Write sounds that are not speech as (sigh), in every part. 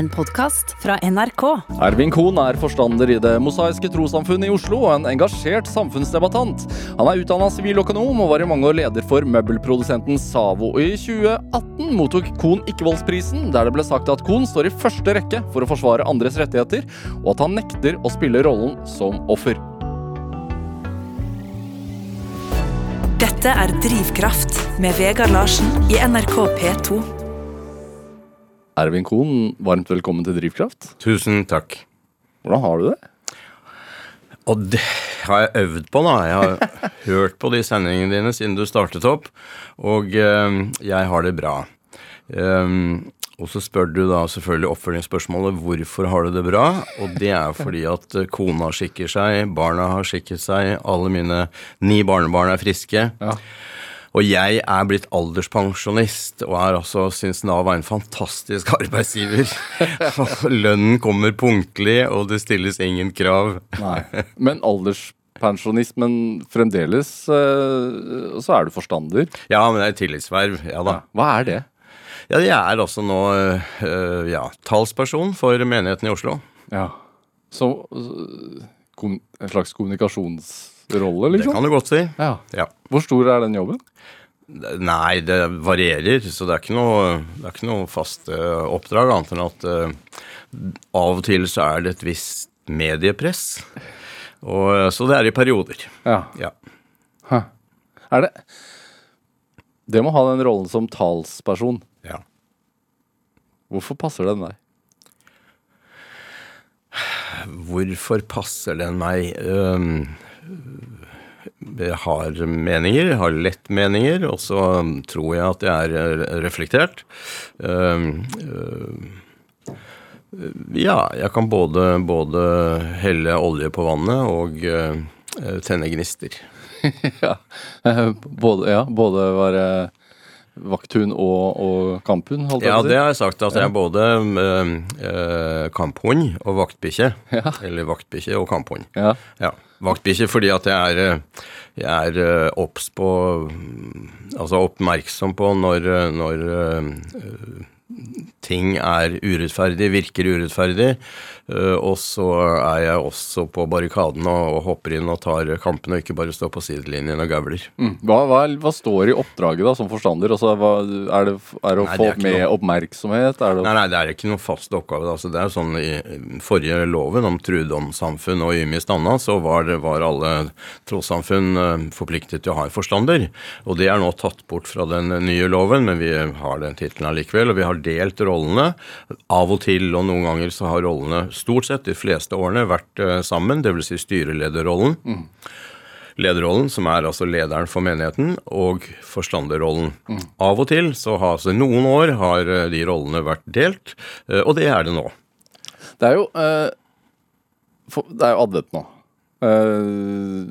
En podkast fra NRK. Ervin Kohn er forstander i Det mosaiske trossamfunnet i Oslo og en engasjert samfunnsdebattant. Han er utdanna siviløkonom og var i mange år leder for møbelprodusenten Savo. Og I 2018 mottok Kohn Ikkevoldsprisen, der det ble sagt at Kohn står i første rekke for å forsvare andres rettigheter, og at han nekter å spille rollen som offer. Dette er Drivkraft med Vegard Larsen i NRK P2. Ervin Kohn, varmt velkommen til Drivkraft. Tusen takk. Hvordan har du det? Og det har jeg øvd på, da. Jeg har (laughs) hørt på de sendingene dine siden du startet opp, og eh, jeg har det bra. Um, og så spør du da selvfølgelig oppfølgingsspørsmålet hvorfor har du det bra? Og det er fordi at eh, kona skikker seg, barna har skikket seg, alle mine ni barnebarn er friske. Ja. Og jeg er blitt alderspensjonist og er også, syns Nav er en fantastisk arbeidsgiver. (laughs) (laughs) Lønnen kommer punktlig, og det stilles ingen krav. Nei. Men alderspensjonist, men fremdeles eh, så er du forstander. Ja, men det er tillitsverv. Ja da. Hva er det? Ja, jeg er altså nå øh, ja, talsperson for menigheten i Oslo. Ja. Så kom, en slags kommunikasjonsrolle, Det liksom? Det kan du godt si. Ja. Ja. Hvor stor er den jobben? Nei, det varierer, så det er ikke noe, det ikke noe fast uh, oppdrag, annet enn at uh, av og til så er det et visst mediepress. Og, øh, så det er i perioder. Ja. Ja. Hæ. Er det Det må ha den rollen som talsperson. ja. Hvorfor passer den deg? Hvorfor passer den meg? Jeg har meninger, jeg har lett meninger, og så tror jeg at jeg er eh, reflektert. Øh, Ja, jeg kan både, både helle olje på vannet og tenne gnister. (laughs) ja. Eh, Både, ja, både være vakthund og, og kamphund, holdt jeg Ja, det har jeg sagt, at jeg er både øh, kamphund og vaktbikkje. (laughs) Ja. Eller vaktbikkje og kamphund. Ja. Ja, vaktbikkje fordi at jeg er, eh, jeg er obs på mm, Altså oppmerksom på når, når øh, ting er urettferdig, virker urettferdig. Eh, Og så er jeg også på barrikaden og, hopper inn og tar kampene, og ikke bare står på sidelinjen og gavler. Mm. Hva, hva, hva står i oppdraget da, som forstander? Altså, hva, er, det, er det å Nei, få det med noe- oppmerksomhet? Er det Nei, nei, det er ikke noen fast oppgave. Altså, det er sånn I forrige loven om trudomssamfunn og ymist anna, så var, det- var alle trossamfunn eh, forpliktet til å ha en forstander. Og det er nå tatt bort fra den nye loven, men vi har den tittelen allikevel. Og vi har delt rollene. Av og til og noen ganger så har rollene stort sett de fleste årene vært eh, sammen, dvs. Si styrelederrollen. Lederrollen, som er altså lederen for menigheten, og forstanderrollen. Av og til, så har altså noen år, har eh, de rollene vært delt, eh, og det er det nå. Det er jo eh, Det er jo advent nå. Eh,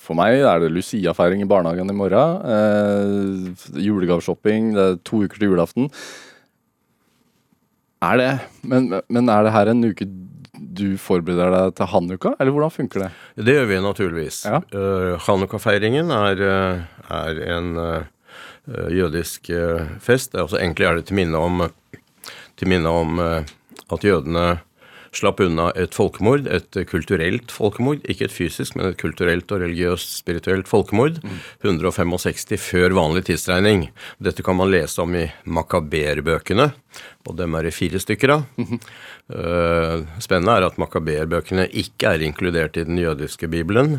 for meg er det Lucia-feiring i barnehagen i morgen. Uh, julegaveshopping. Det er to uker til julaften. Er det men, men er det her en uke du forbereder deg til hanukka, eller hvordan funker det? Det gjør vi naturligvis. Ja. Uh, Hanukka-feiringen er, eh, er en uh, jødisk uh, fest. Altså, egentlig er det til minne om, til minne om at jødene slapp unna et folkemord, et kulturelt folkemord. Ikke et fysisk, men et kulturelt og religiøst, spirituelt folkemord. 165 før vanlig tidsregning. Dette kan man lese om i makaberbøkene, og dem er det fire stykker av. Eh, Spennende er at makaberbøkene ikke er inkludert i den jødiske bibelen.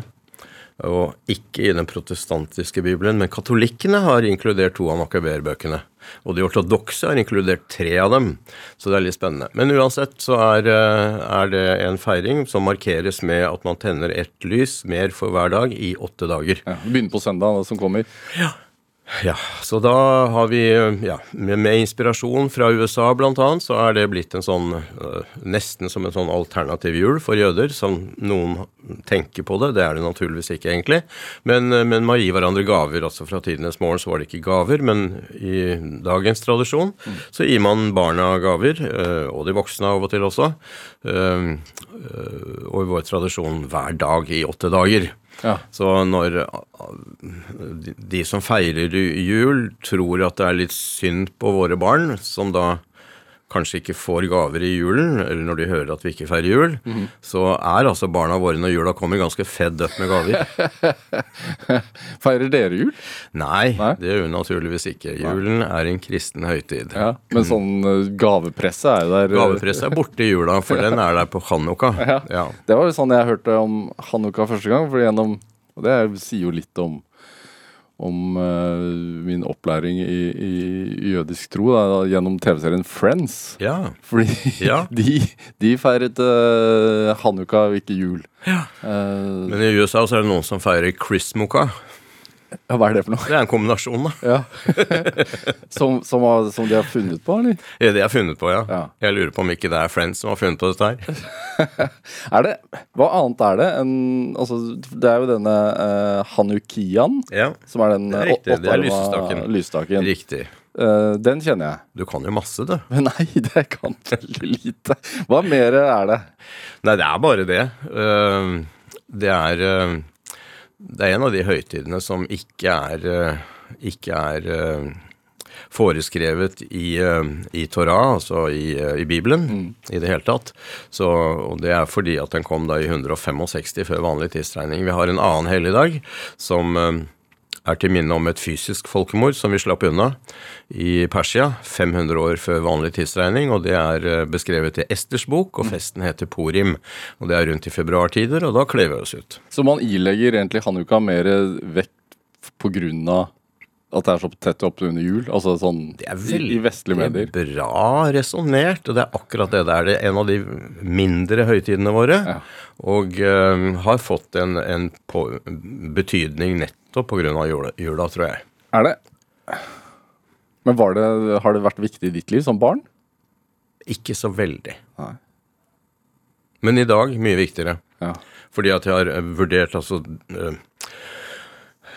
Og ikke i den protestantiske bibelen, men katolikkene har inkludert to av makaberbøkene. Og de ortodokse har inkludert tre av dem, så det er litt spennende. Men uansett så er, eh, er det en feiring som markeres med at man tenner ett lys mer for hver dag i åtte dager. Ja, begynner på søndag, det som kommer. Ja, så da har vi, ja, med, med inspirasjon fra USA blant annet, så er det blitt en sånn, øh, nesten som en sånn alternativ jul for jøder, som noen tenker på det, det er det naturligvis ikke egentlig, men, øh, men man gir hverandre gaver, altså fra tidenes morgen så var det ikke gaver, men i dagens tradisjon så gir man barna gaver, øh, og de voksne av og til også, og i vår tradisjon hver dag i åtte dager. Ja. Så når de som feirer jul, tror at det er litt synd på våre barn, som da kanskje ikke får gaver i julen, eller når de hører at vi ikke feirer jul, så er altså barna våre når jula kommer, ganske fedd up med gaver. (laughs) Feirer dere jul? Nei, Nei? det gjør vi naturligvis ikke. Julen er en kristen høytid. Ja, Men sånn gavepresset gavepresse er jo der. eh, Gavepresset er borte i jula, for den er der på Hanukka. (laughs) Ja. Ja. Det var jo sånn jeg hørte om Hanukka første gang. For gjennom, og det sier jo litt om, om uh, min opplæring i, i jødisk tro da, gjennom TV-serien Friends. ja. Fordi Ja. (laughs) de, de feiret uh, Hanukka ikke jul. Ja. Uh, Men i USA så er det noen som feirer Chrismuka. Ja, hva er det for noe? Det er en kombinasjon, da. Ja. (laughs) som, som, har- som de har funnet på, eller? Det de har funnet på, ja. Ja. Jeg lurer på om ikke det er Friends som har funnet på dette her. (laughs) Er det, Hva annet er det enn altså, Det er jo denne uh, Hanukian, Ja, som er den Det er eh, riktig, det er lysestaken. riktig. Uh, den kjenner jeg. Du kan jo masse, du. Men (laughs) nei, det kan veldig lite. Hva mer er det? Nei, det er bare det. Uh, Det er eh, Det er en av de høytidene som ikke er eh, Ikke er eh, foreskrevet i, eh, i Torah, altså i, i Bibelen, i det hele tatt. Så, og det er fordi at den kom da i 165 før vanlig tidsregning. Vi har en annen helligdag som er til minne om et fysisk folkemord som vi slapp unna i Persia 500 år før vanlig tidsregning, og det er eh, beskrevet i Esters bok, og festen heter Porim. Og det er rundt i februartider, og da kler vi oss ut. Så man ilegger egentlig Hanukka mer vekt på grunn av at det er så tett opp under jul? Altså sånn Det er veldig i vestlige medier? bra resonnert, og det er akkurat det. Det er det en av de mindre høytidene våre, Ja. og eh, har fått en, en på, betydning nettopp på grunn av jula, jula, tror jeg. Er det Men var det, har det vært viktig i ditt liv som barn? Ikke så veldig. Nei. Men i dag mye viktigere. Ja. Fordi at jeg har vurdert, altså eh,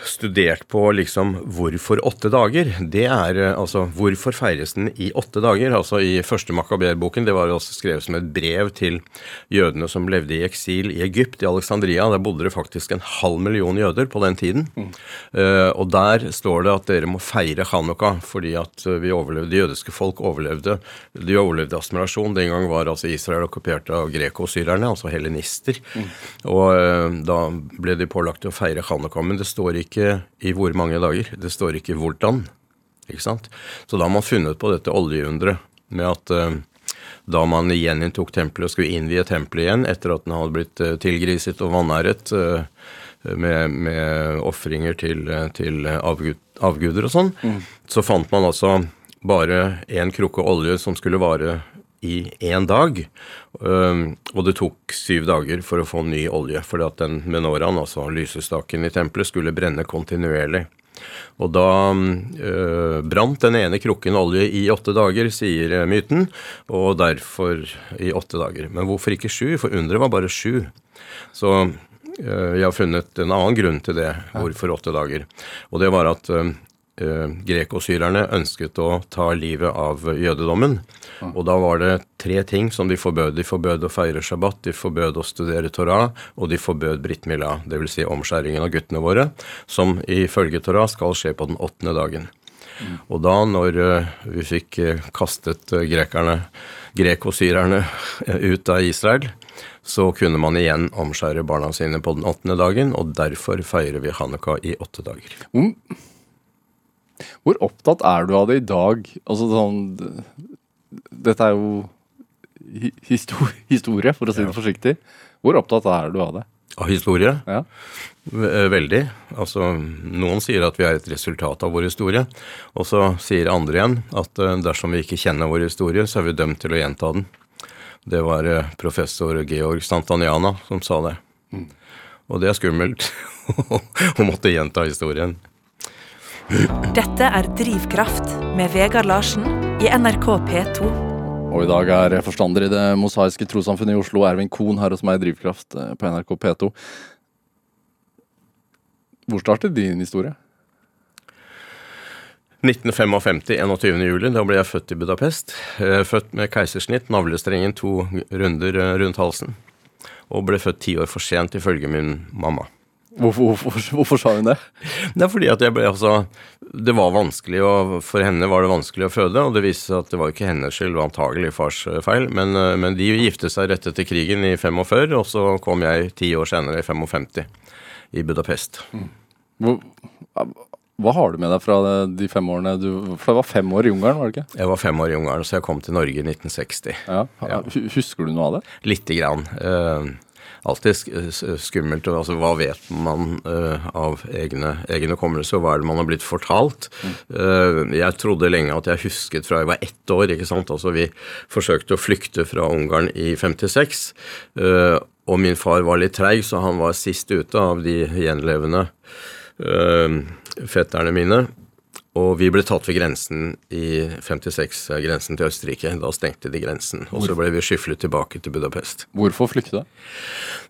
Studert på liksom hvorfor åtte dager. Det er eh, altså Hvorfor feires den i åtte dager? Altså I første Makaber-boken, det var også skrevet som et brev til jødene som levde i eksil i Egypt, i Alexandria. Der bodde det faktisk en halv million jøder på den tiden. Eh, og der står det at dere må feire Hanukka fordi at eh, vi overlevde, det jødiske folk overlevde. De overlevde assimilasjon. Den gang var altså Israel okkupert av greko-syrerne, altså helenister. Og uh, da ble de pålagt å feire Hanukka. Men det står ikke i hvor mange dager. Det står ikke hvordan. Ikke sant? Så da har man funnet på dette oljeunderet med at eh, da man gjeninntok tempelet og skulle innvie tempelet igjen etter at den hadde blitt eh, tilgriset og vanæret eh, med, med ofringer til, til avgud, avguder og sånn, så fant man altså bare én krukke olje som skulle vare i én dag. Og det tok syv dager for å få ny olje, fordi at den menoraen, altså lysestaken i tempelet, skulle brenne kontinuerlig. Og da øh, brant den ene krukken olje i åtte dager, sier myten, og derfor i åtte dager. Men hvorfor ikke sju? For underet var bare sju. Så øh, jeg har funnet en annen grunn til det, hvorfor åtte dager. Og det var at øh, grekosyrerne ønsket å ta livet av jødedommen. Og da var det tre ting som de forbød. De forbød å feire shabbat, de forbød å studere Torah, og de forbød brit Mila, dvs. Si omskjæringen av guttene våre, som ifølge Torah skal skje på den åttende dagen. Og da, når øh, vi fikk øh, kastet grekerne, grekosyrerne, (laughs) ut av Israel, så kunne man igjen omskjære barna sine på den åttende dagen, og derfor feirer vi Hanukka i åtte dager. Hvor opptatt er du av det i dag? Altså sånn Dette er jo historie, for å si det forsiktig. Hvor opptatt er du av det? Av historie? Ja. Veldig. Altså, noen sier at vi er et resultat av vår historie, og så sier andre igjen at eh, dersom vi ikke kjenner vår historie, så er vi dømt til å gjenta den. Det var eh, professor Georg Santaniana som sa det. Og det er skummelt (laughs) å måtte gjenta historien. Dette er Drivkraft med Vegard Larsen i NRK P2. Og i dag er forstander i Det mosaiske trossamfunnet i Oslo, Ervin Kohn, her hos meg i Drivkraft eh, på NRK P2. Hvor startet din historie? 1955, 21. juli, da ble jeg født i Budapest. Eh, Født med keisersnitt, navlestrengen to runder eh, rundt halsen. Og ble født ti år for sent, ifølge min mamma. Hvorfor, hvorfor, hvorfor sa hun det? Det er fordi at jeg ble altså Det var vanskelig å For henne var det vanskelig å føde, og det viste seg at det var ikke hennes skyld, var antagelig fars eh, feil. Men, eh, men de gifte seg rett etter krigen i 45, og så kom jeg ti år senere, i 55, i Budapest. Hvor, hva har du med deg fra de fem årene du For det var fem år i Ungarn, var det ikke? Jeg var fem år i Ungarn, så jeg kom til Norge i 1960. Ja. Ja. Husker du noe av det? Lite grann. Eh, alltid skummelt. og, Altså, hva vet man uh, av egne, egne kommelser, og hva er det man har blitt fortalt? Uh, jeg trodde lenge at jeg husket fra jeg var ett år. ikke sant? Altså, Vi forsøkte å flykte fra Ungarn i 56. Uh, og min far var litt treig, så han var sist ute av de gjenlevende eh, fetterne mine. Og vi ble tatt ved grensen i 56, eh, grensen til Østerrike. Da stengte de grensen. Og så ble vi skyflet tilbake til Budapest. Hvorfor flykte du?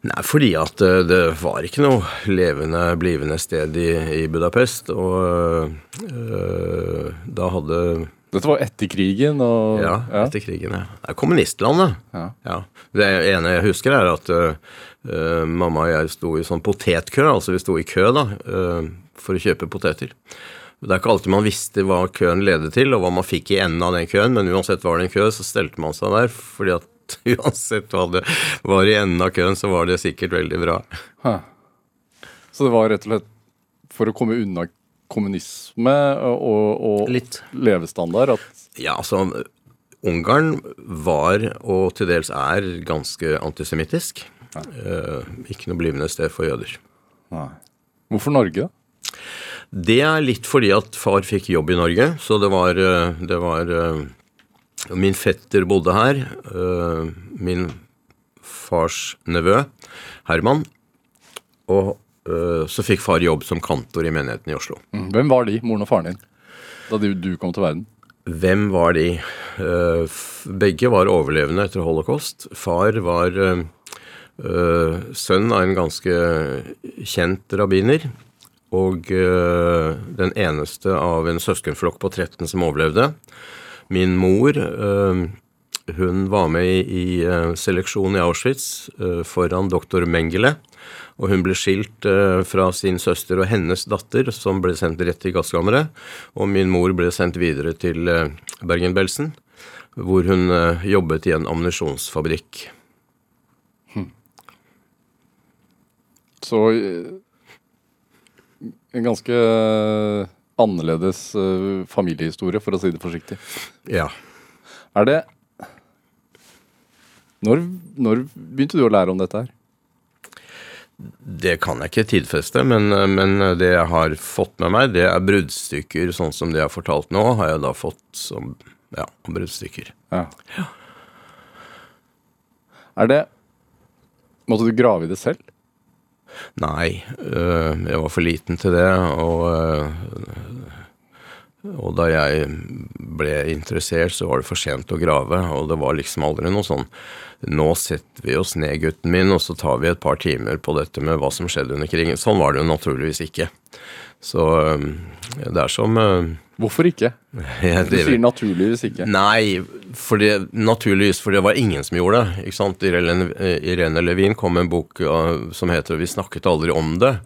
Nei, fordi at eh, det var ikke noe levende, blivende sted i, i Budapest. Og øh, da hadde Dette var etter krigen og Ja, etter krigen, ja. Det er kommunistlandet. Ja. Ja. Det ene jeg husker, er at øh, mamma og jeg sto i sånn potetkø. Altså vi sto i kø da, øh, for å kjøpe poteter. Det er ikke alltid man visste hva køen ledet til, og hva man fikk i enden av den køen, men uansett var det en kø, så stelte man seg der, fordi at (laughs) uansett hva det var i enden av køen, så var det sikkert veldig bra. Hæ. Så det var rett og slett for å komme unna kommunisme og, og Litt. levestandard at Ja, altså Ungarn var, og til dels er, ganske antisemittisk. Eh, ikke noe blivende sted for jøder. Nei. Hvorfor Norge, da? Det er litt fordi at far fikk jobb i Norge, så det var, eh, det var eh, Min fetter bodde her. eh, Min fars nevø, Herman. Og så fikk far jobb som kantor i menigheten i Oslo. Mm. Hvem var de, moren og faren din, da du, kom til verden? Hvem var de? Begge var overlevende etter holocaust. Far var sønn av en ganske kjent rabbiner. Og eh, den eneste av en søskenflokk på 13 som overlevde. Min mor eh, hun var med i, i eh, seleksjon i Auschwitz foran doktor Mengele. Og hun ble skilt fra sin søster og hennes datter, som ble sendt rett til gasskammeret. Og min mor ble sendt videre til Bergen-Belsen, hvor hun jobbet i en ammunisjonsfabrikk. Så eh, en ganske eh, annerledes eh, familiehistorie, for å si det forsiktig. Ja. Er det når, når begynte du å lære om dette her? Det kan jeg ikke tidfeste, men, men det jeg har fått med meg, det er bruddstykker, sånn som det jeg har fortalt nå, har jeg da fått som ja, bruddstykker. Ja. Er det Måtte du grave i det selv? Nei, øh, jeg var for liten til det, og, øh, og da jeg ble interessert, så var det for sent å grave, og det var liksom aldri noe sånn Nå setter vi oss ned, gutten min, og så tar vi et par timer på dette med hva som skjedde under krigen. Sånn var det jo naturligvis ikke. Så øh, det er som øh, Hvorfor ikke? (laughs) Du sier naturligvis ikke. Nei, for det, naturligvis, for det var ingen som gjorde det. ikke sant? Irene, Irene Levin kom med en bok uh, som heter 'Vi snakket aldri om det'.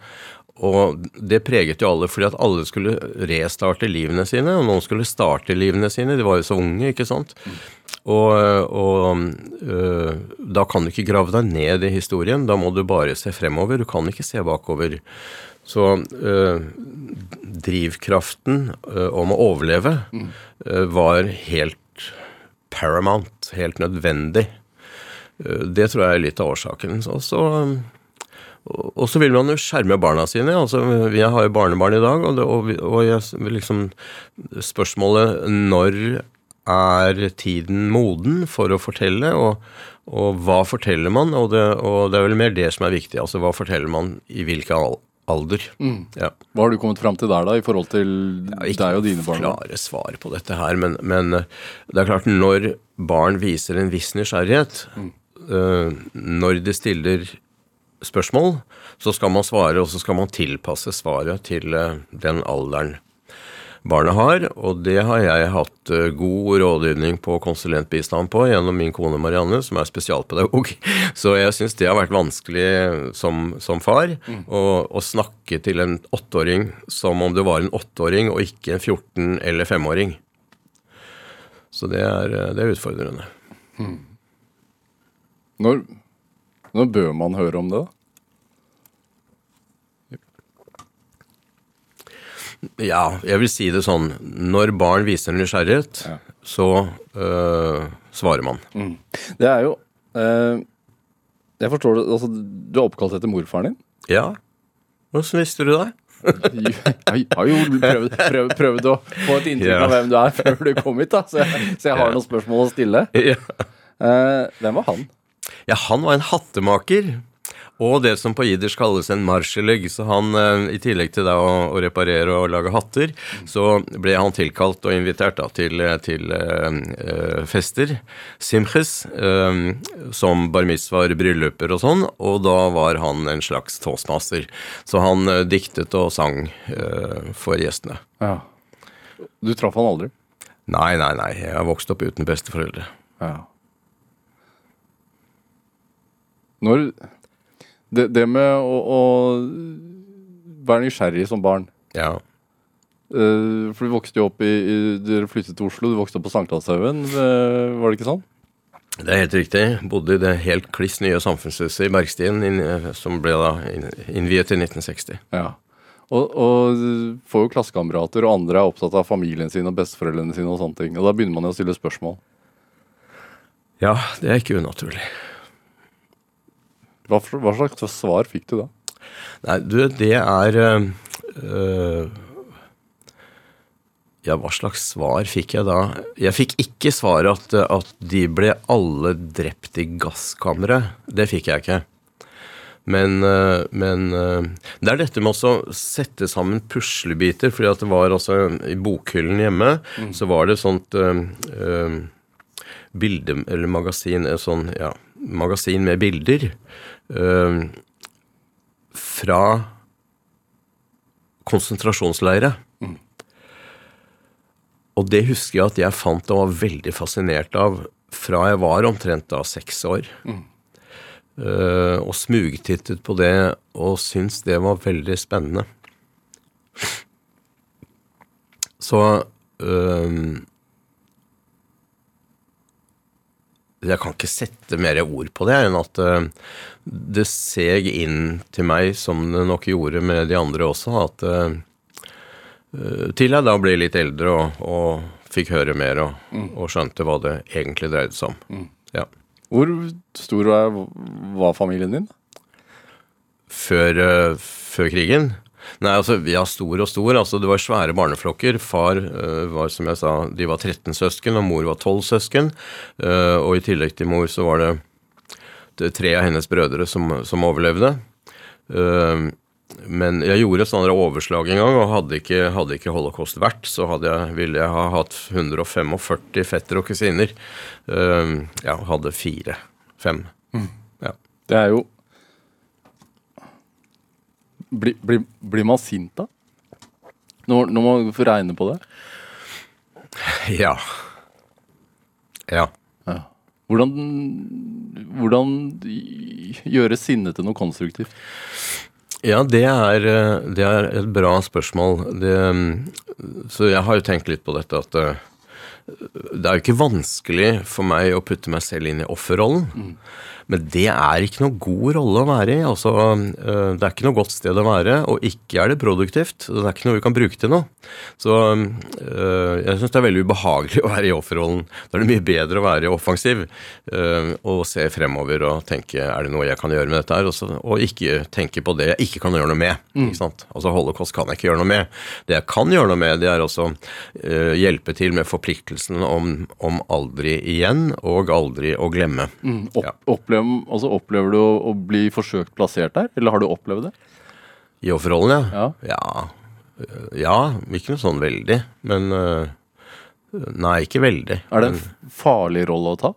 Og det preget jo alle, fordi at alle skulle restarte livene sine, og noen skulle starte livene sine. De var jo så unge, ikke sant. Og, og øh, da kan du ikke grave deg ned i historien, da må du bare se fremover. Du kan ikke se bakover. Så øh, drivkraften øh, om å overleve øh, var helt paramount, helt nødvendig. Det tror jeg er litt av årsaken. Og så og så vil man jo skjerme barna sine. altså Vi har jo barnebarn i dag, og, det, og, og jeg, liksom Spørsmålet når er tiden moden for å fortelle, og, og hva forteller man? Og det, og det er vel mer det som er viktig. altså Hva forteller man i hvilken al- alder? Ja. Hva har du kommet fram til der, da, i forhold til ja, deg og dine barn? Ikke klare svar på dette her, men, men eh, det er klart når barn viser en viss nysgjerrighet, eh, når de stiller spørsmål, så skal man svare, og så skal man tilpasse svaret til eh, den alderen. Barnet har. Og det har jeg hatt eh, god rådgivning på konsulentbistand på gjennom min kone Marianne, som er spesialpedagog. (laughs) Så jeg syns det har vært vanskelig som, som far å, å snakke til en åtteåring som om det var en åtteåring og ikke en 14- eller femåring. Så det er, eh, det er utfordrende. Når, når bør man høre om det? da? Ja, jeg vil si det sånn. Når barn viser nysgjerrighet, Ja. så øh, svarer man. Det er jo øh, Jeg forstår det altså, Du er oppkalt etter morfaren din? Ja. Hvordan visste du det? (laughs) Jeg har jo prøvd, prøvd, prøvd å få et inntrykk Ja. av hvem du er før du kom hit, da. Så jeg, så jeg har Ja. noen spørsmål å stille. Eh, hvem var han? ja, han var en hattemaker. Og det som på jiddisch kalles en marsjelegg. Så han, øh, i tillegg til da å, å reparere og lage hatter, så ble han tilkalt og invitert da til, til øh, øh, fester. Simches, øh, som bar mitzvaer, brylluper og sånn. Og da var han en slags toastmaster. Så han øh, diktet og sang for gjestene. Ja. Du traff han aldri? Nei, nei, nei. Jeg har vokst opp uten besteforeldre. Ja. Når det, det med å, å være nysgjerrig som barn Ja. Uh, For du vokste jo opp i, i Dere flyttet til Oslo, du vokste opp på Sankthanshaugen, Uh, var det ikke sånn? Det er helt riktig. Bodde i det helt kliss nye samfunnshuset i Bergstien, inn- som ble da innviet i 1960. Ja. Og, og får jo klassekamerater, og andre er opptatt av familien sin og besteforeldrene sine og sånne ting. Og da begynner man jo å stille spørsmål. Ja, det er ikke unaturlig. Hva, for- hva slags svar fikk du da? Nei, du, det er øh, Ja, hva slags svar fikk jeg da? Jeg fikk ikke svar at, at de ble alle drept i gasskammeret. Det fikk jeg ikke. Men, øh, men det er dette med å sette sammen puslebiter. fordi at det var altså I bokhyllen hjemme så var det sånt øh, bilde, eller magasin, et sånn, ja, magasin med bilder. Øh, fra konsentrasjonsleire. Og det husker jeg at jeg fant og var veldig fascinert av fra jeg var omtrent da seks år. Eh, og smugtittet på det og syntes det var veldig spennende. Så eh, Jeg kan ikke sette mer ord på det enn at eh, det seg inn til meg, som det nok gjorde med de andre også, at eh, eh, til jeg da ble litt eldre og, og fikk høre mer og, og skjønte hva det egentlig dreide seg om. Ja. Hvor stor var, var familien din? Før, før krigen? Nei, altså, ja, stor og stor. Altså, det var svære barneflokker. Far uh, var, som jeg sa, de var 13 søsken, og mor var 12 søsken. Uh, og i tillegg til mor så var det, det tre av hennes brødre som, som overlevde. Uh, men jeg gjorde et sånt overslag en gang, og hadde ikke, hadde ikke holocaust vært, så jeg, ville jeg ha hatt 145 fettere og kusiner. Uh, ja, hadde fire. Fem. Ja. Det er jo Blir bli, bli man sint da? Når, når man får regne på det? Ja. Ja. Hvordan, hvordan gjøre sinne til noe konstruktivt? Ja, det er, det er et bra spørsmål. Det, mm, så jeg har jo tenkt litt på dette at eh, det er jo ikke vanskelig for meg å putte meg selv inn i offerrollen. Men det er ikke noe god rolle å være i. Altså, eh, det er ikke noe godt sted å være, og ikke er det produktivt. Det er ikke noe vi kan bruke til noe. Så eh, jeg syns det er veldig ubehagelig (laughs) å være i offerrollen. Da er det mye bedre å være offensiv eh, og se fremover og tenke er det noe jeg kan gjøre med dette her, og, så, og ikke tenke på det jeg ikke kan gjøre noe med. Ikke sant? Altså Holocaust kan jeg ikke gjøre noe med. Det jeg kan gjøre noe med, det er også hjelpe til med forpliktelsen om, om aldri igjen og aldri å glemme. Opp, Ja. Opplever, altså opplever du å, å bli forsøkt plassert der, eller har du opplevd det? I offerrollen, ja. Ja. Ja, ja ikke noe sånn veldig. Men øh, Nei, ikke veldig. Er det en farlig rolle å ta?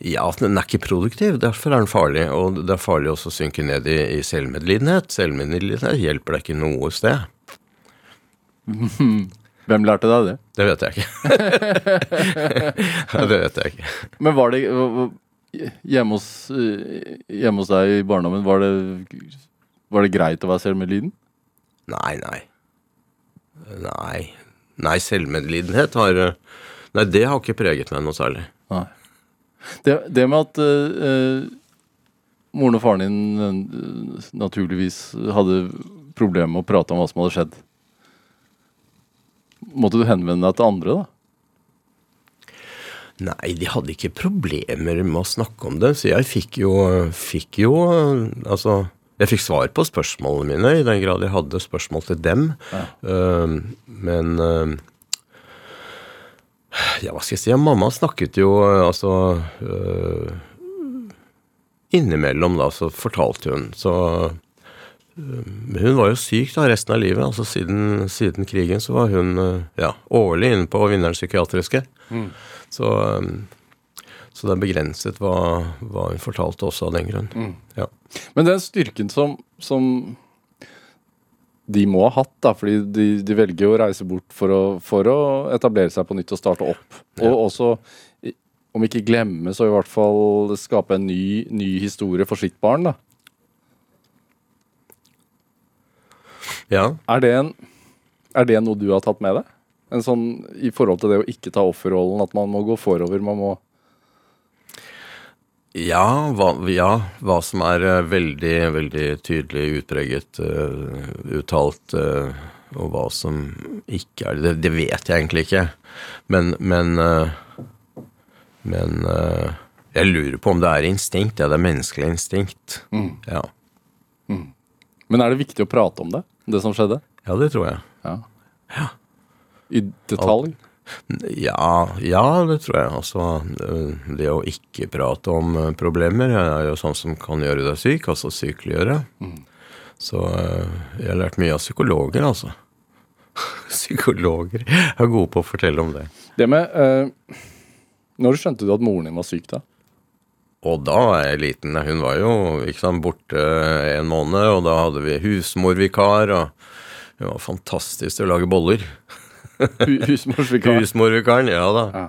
Ja, den er ikke produktiv. Derfor er den farlig. Og det er farlig også å synke ned i, i selvmedlidenhet. Selvmedlidenhet hjelper deg ikke noe sted. (laughs) Hvem lærte deg det? Det vet jeg ikke. (laughs) det vet jeg ikke. Men var det hjemme hos, eh, hjemme hos deg i barndommen, var det, var det greit å være selvmedliden? Nei, nei. Nei. Nei, selvmedlidenhet har eh, Nei, det har ikke preget meg noe særlig. Nei. Det, det med at eh, moren og faren din uh, naturligvis hadde problemer med å prate om hva som hadde skjedd. Måtte du henvende deg til andre, da? Nei, de hadde ikke problemer med å snakke om det, så jeg fikk jo, fikk jo Altså, jeg fikk svar på spørsmålene mine, i den grad jeg hadde spørsmål til dem. Eh, men uh, Ja, hva skal jeg si? Ja, mamma snakket jo eh, altså eh, Innimellom, da, så fortalte hun. Så eh, hun var jo syk da resten av livet. altså Siden, siden krigen så var hun ja, årlig inne på Vinnerens psykiatriske. Så, um, så det er begrenset hva, hva hun fortalte også av den grunn. Ja. Men den styrken som, som de må ha hatt, da, fordi de, de velger å reise bort for å, for å etablere seg på nytt og starte opp. Og også, om ikke glemme, så i hvert fall skape en ny, ny historie for sitt barn. da. ja. Er det, en, er det noe du har tatt med deg? En sånn, I forhold til det å ikke ta offerrollen, at man må gå forover. Man må Ja, hva, ja, hva som er eh, veldig, veldig tydelig utpreget uh, uttalt, uh, og hva som ikke er det, det vet jeg egentlig ikke. Men, men, uh, men jeg lurer på om det er instinkt. Ja, det er menneskelig instinkt. Ja. Men er det viktig å prate om det? Det som skjedde? ja, det tror jeg. Ja. Ja. I detalj? Ja, ja, det tror jeg. Altså, øh, det å ikke prate om øh, problemer er jo sånn som kan gjøre deg syk, altså sykeliggjøre. Så øh, jeg har lært mye av psykologer, altså. (laughs) psykologer er gode på å fortelle om det. Det med eh, Når skjønte du at moren din var syk, da? Og da var jeg liten. Hun var jo sant, borte en måned, og da hadde vi husmorvikar, og hun var fantastisk til å lage boller. (laughs) Hu- Husmorsvikar. Husmorvikaren, ja da. Ja.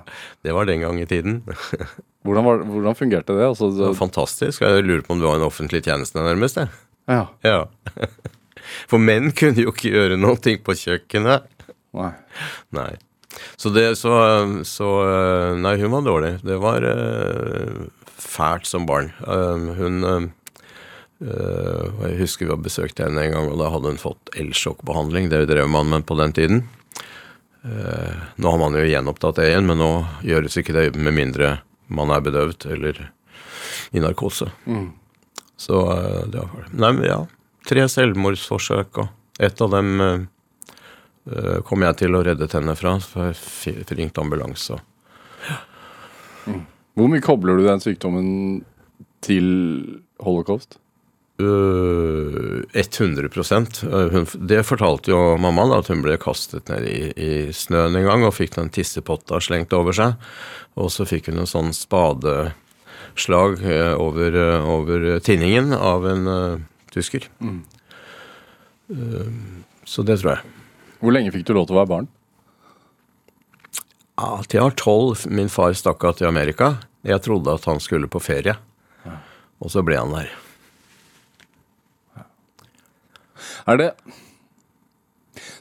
Det var den gang i tiden. (laughs) Hvordan, var, hvordan fungerte det? Altså, Det fantastisk. Jeg lurer på om det var en offentlig tjeneste nærmest, jeg. ja. (laughs) Ja. For menn kunne jo ikke gjøre noe på kjøkkenet. Nei. Nei. Så det så, så Nei, hun var dårlig. Det var uh, fælt som barn. Uh, hun eh, eh, Jeg husker vi har besøkt henne en gang, og da hadde hun fått elsjokkbehandling. Det drev man med på den tiden. Eh, nå har man jo gjenopptatt det igjen, men nå gjøres ikke det med mindre man er bedøvd eller i narkose. Så eh, det var Nei, men ja. Tre selvmordsforsøk, og ett av dem eh, eh, kom jeg til å redde tennene fra, for jeg ringte ambulanse. Hvor mye kobler du den sykdommen til holocaust? Øh, 100 Øh, hun, Det fortalte jo mamma, da, at hun ble kastet ned i, i snøen en gang og fikk den tissepotta slengt over seg. Og så fikk hun en sånn spadeslag eh, over, eh, over tinningen av en uh, tysker. Eh, så det tror jeg. Hvor lenge fikk du lov til å være barn? Ja, til jeg var tolv. Min far stakk av til Amerika. Jeg trodde at han skulle på ferie. Og så ble han der. Er det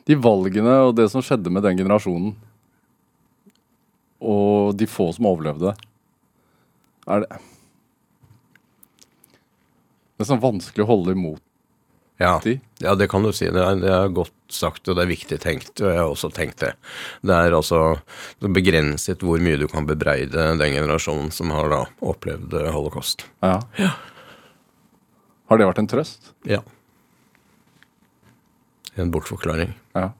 de valgene og det som skjedde med den generasjonen, og de få som overlevde, er det Det er sånn vanskelig å holde imot Ja, ja det kan du si. Det er, det er godt sagt, og det er viktig tenkt. Og jeg har også tenkt det. Det er altså begrenset hvor mye du kan bebreide den generasjonen som har da opplevd holocaust. holocaust. Ja. Har det vært en trøst? Ja. En bortforklaring. Ja.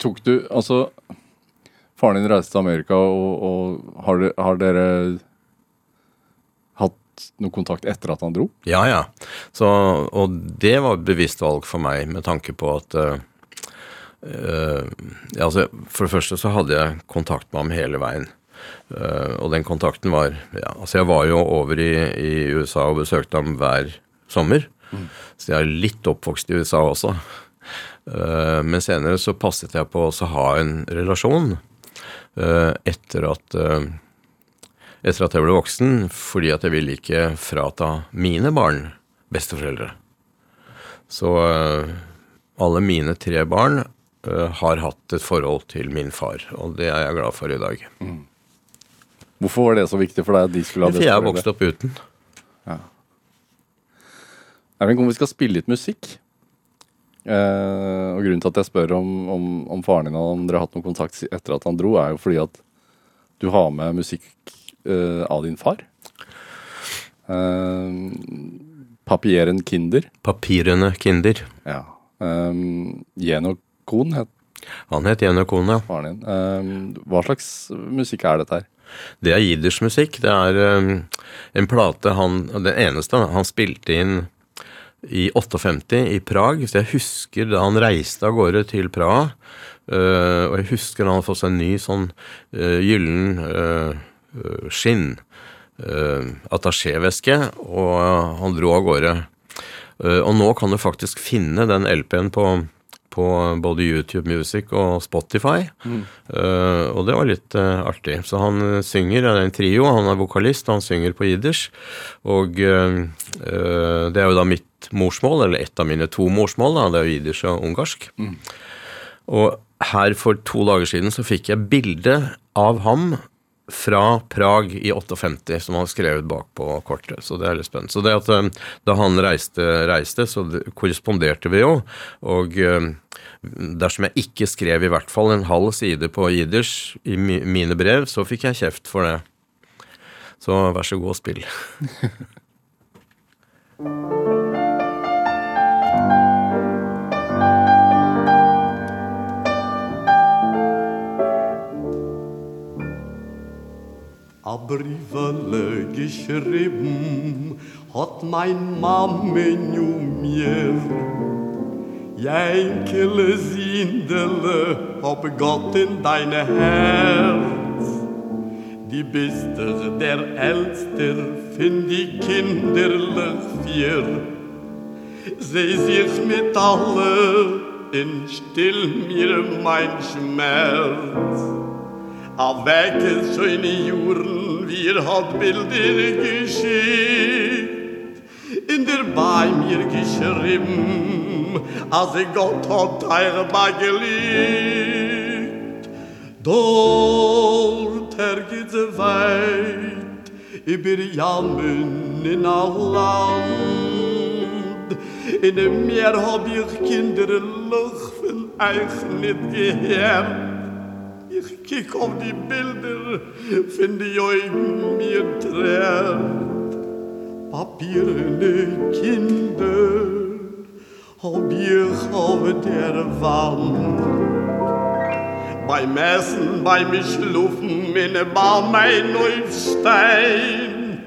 Tok du Altså, faren din reiste til Amerika, og, og har, de- har dere hatt noe kontakt etter at han dro? Ja, ja. Så, og det var et bevisst valg for meg med tanke på at uh, uh, ja, altså, For det første så hadde jeg kontakt med ham hele veien. Uh, og den kontakten var ja, Altså, jeg var jo over i, i USA og besøkte ham hver sommer. Så jeg er litt oppvokst i USA også. Eh, men senere så passet jeg på å ha en relasjon eh, etter at eh, etter at jeg ble voksen, fordi at jeg ville ikke frata mine barn besteforeldre. Så alle mine tre barn har hatt et forhold til min far, og det er jeg glad for i dag. Hvorfor var det så viktig for deg at de skulle ha For jeg vokste opp vokst opp uten. Erling, om vi skal spille litt musikk eh, Og grunnen til at jeg spør om, om, om faren din og om dere har hatt noen kontakt etter at han dro, er jo fordi at du har med musikk eh, av din far. Eh, Papieren Kinder. Papirene Kinder. Ja. Um, Jenokon het Han het Jenokon, ja. faren din. Eh, hva slags musikk er dette her? Det er jiddisch-musikk. Det er um, en plate han Den eneste han spilte inn i 58 i Prag. Så jeg husker da han reiste av gårde til Praha. eh, og jeg husker da han hadde fått seg en ny sånn uh, gyllen eh, eh, skinn uh, attachéveske, og eh, han dro av gårde. Eh, og nå kan du faktisk finne den LP-en på, på både YouTube Music og Spotify. Eh, og det var litt eh, artig. Så han eh, synger, det er en trio, han er vokalist, han synger på jiddisch. Og eh, eh, det er jo da mitt morsmål, eller ett av mine to morsmål, da, det er jiddisch og ungarsk. Og her for to dager siden så fikk jeg bilde av ham fra Prag i 58, som han skrev bak på kortet. Så det er litt spennende. Så det at eh, da han reiste, reiste så korresponderte vi jo. Og eh, dersom jeg ikke skrev i hvert fall en halv side på jiddisch i mine brev, så fikk jeg kjeft for det. Så vær så god og spill. (laughs) A Briefele geschrieben hat mein Mame nu mir. Jänkele Sindele hab Gott in deine Herz. Die bist der, Älster, find die kinderlich vier. Seh sich mit alle, in still mir mein Schmerz. A wecke schöne Juren, wir hat Bilder geschickt, in der bei mir geschrieben, als ich Gott hat teure geliebt. Dort ergeht sie weit, über Jammen in all Land. In dem Meer hab ich kinderlich von euch nicht gehört. Ich kick auf die Bilder, finde ich euch mir trägt. Papierene Kinder hab ich auf der Wand. Beim Essen, beim Schlufen, in der Bar mein Neufstein.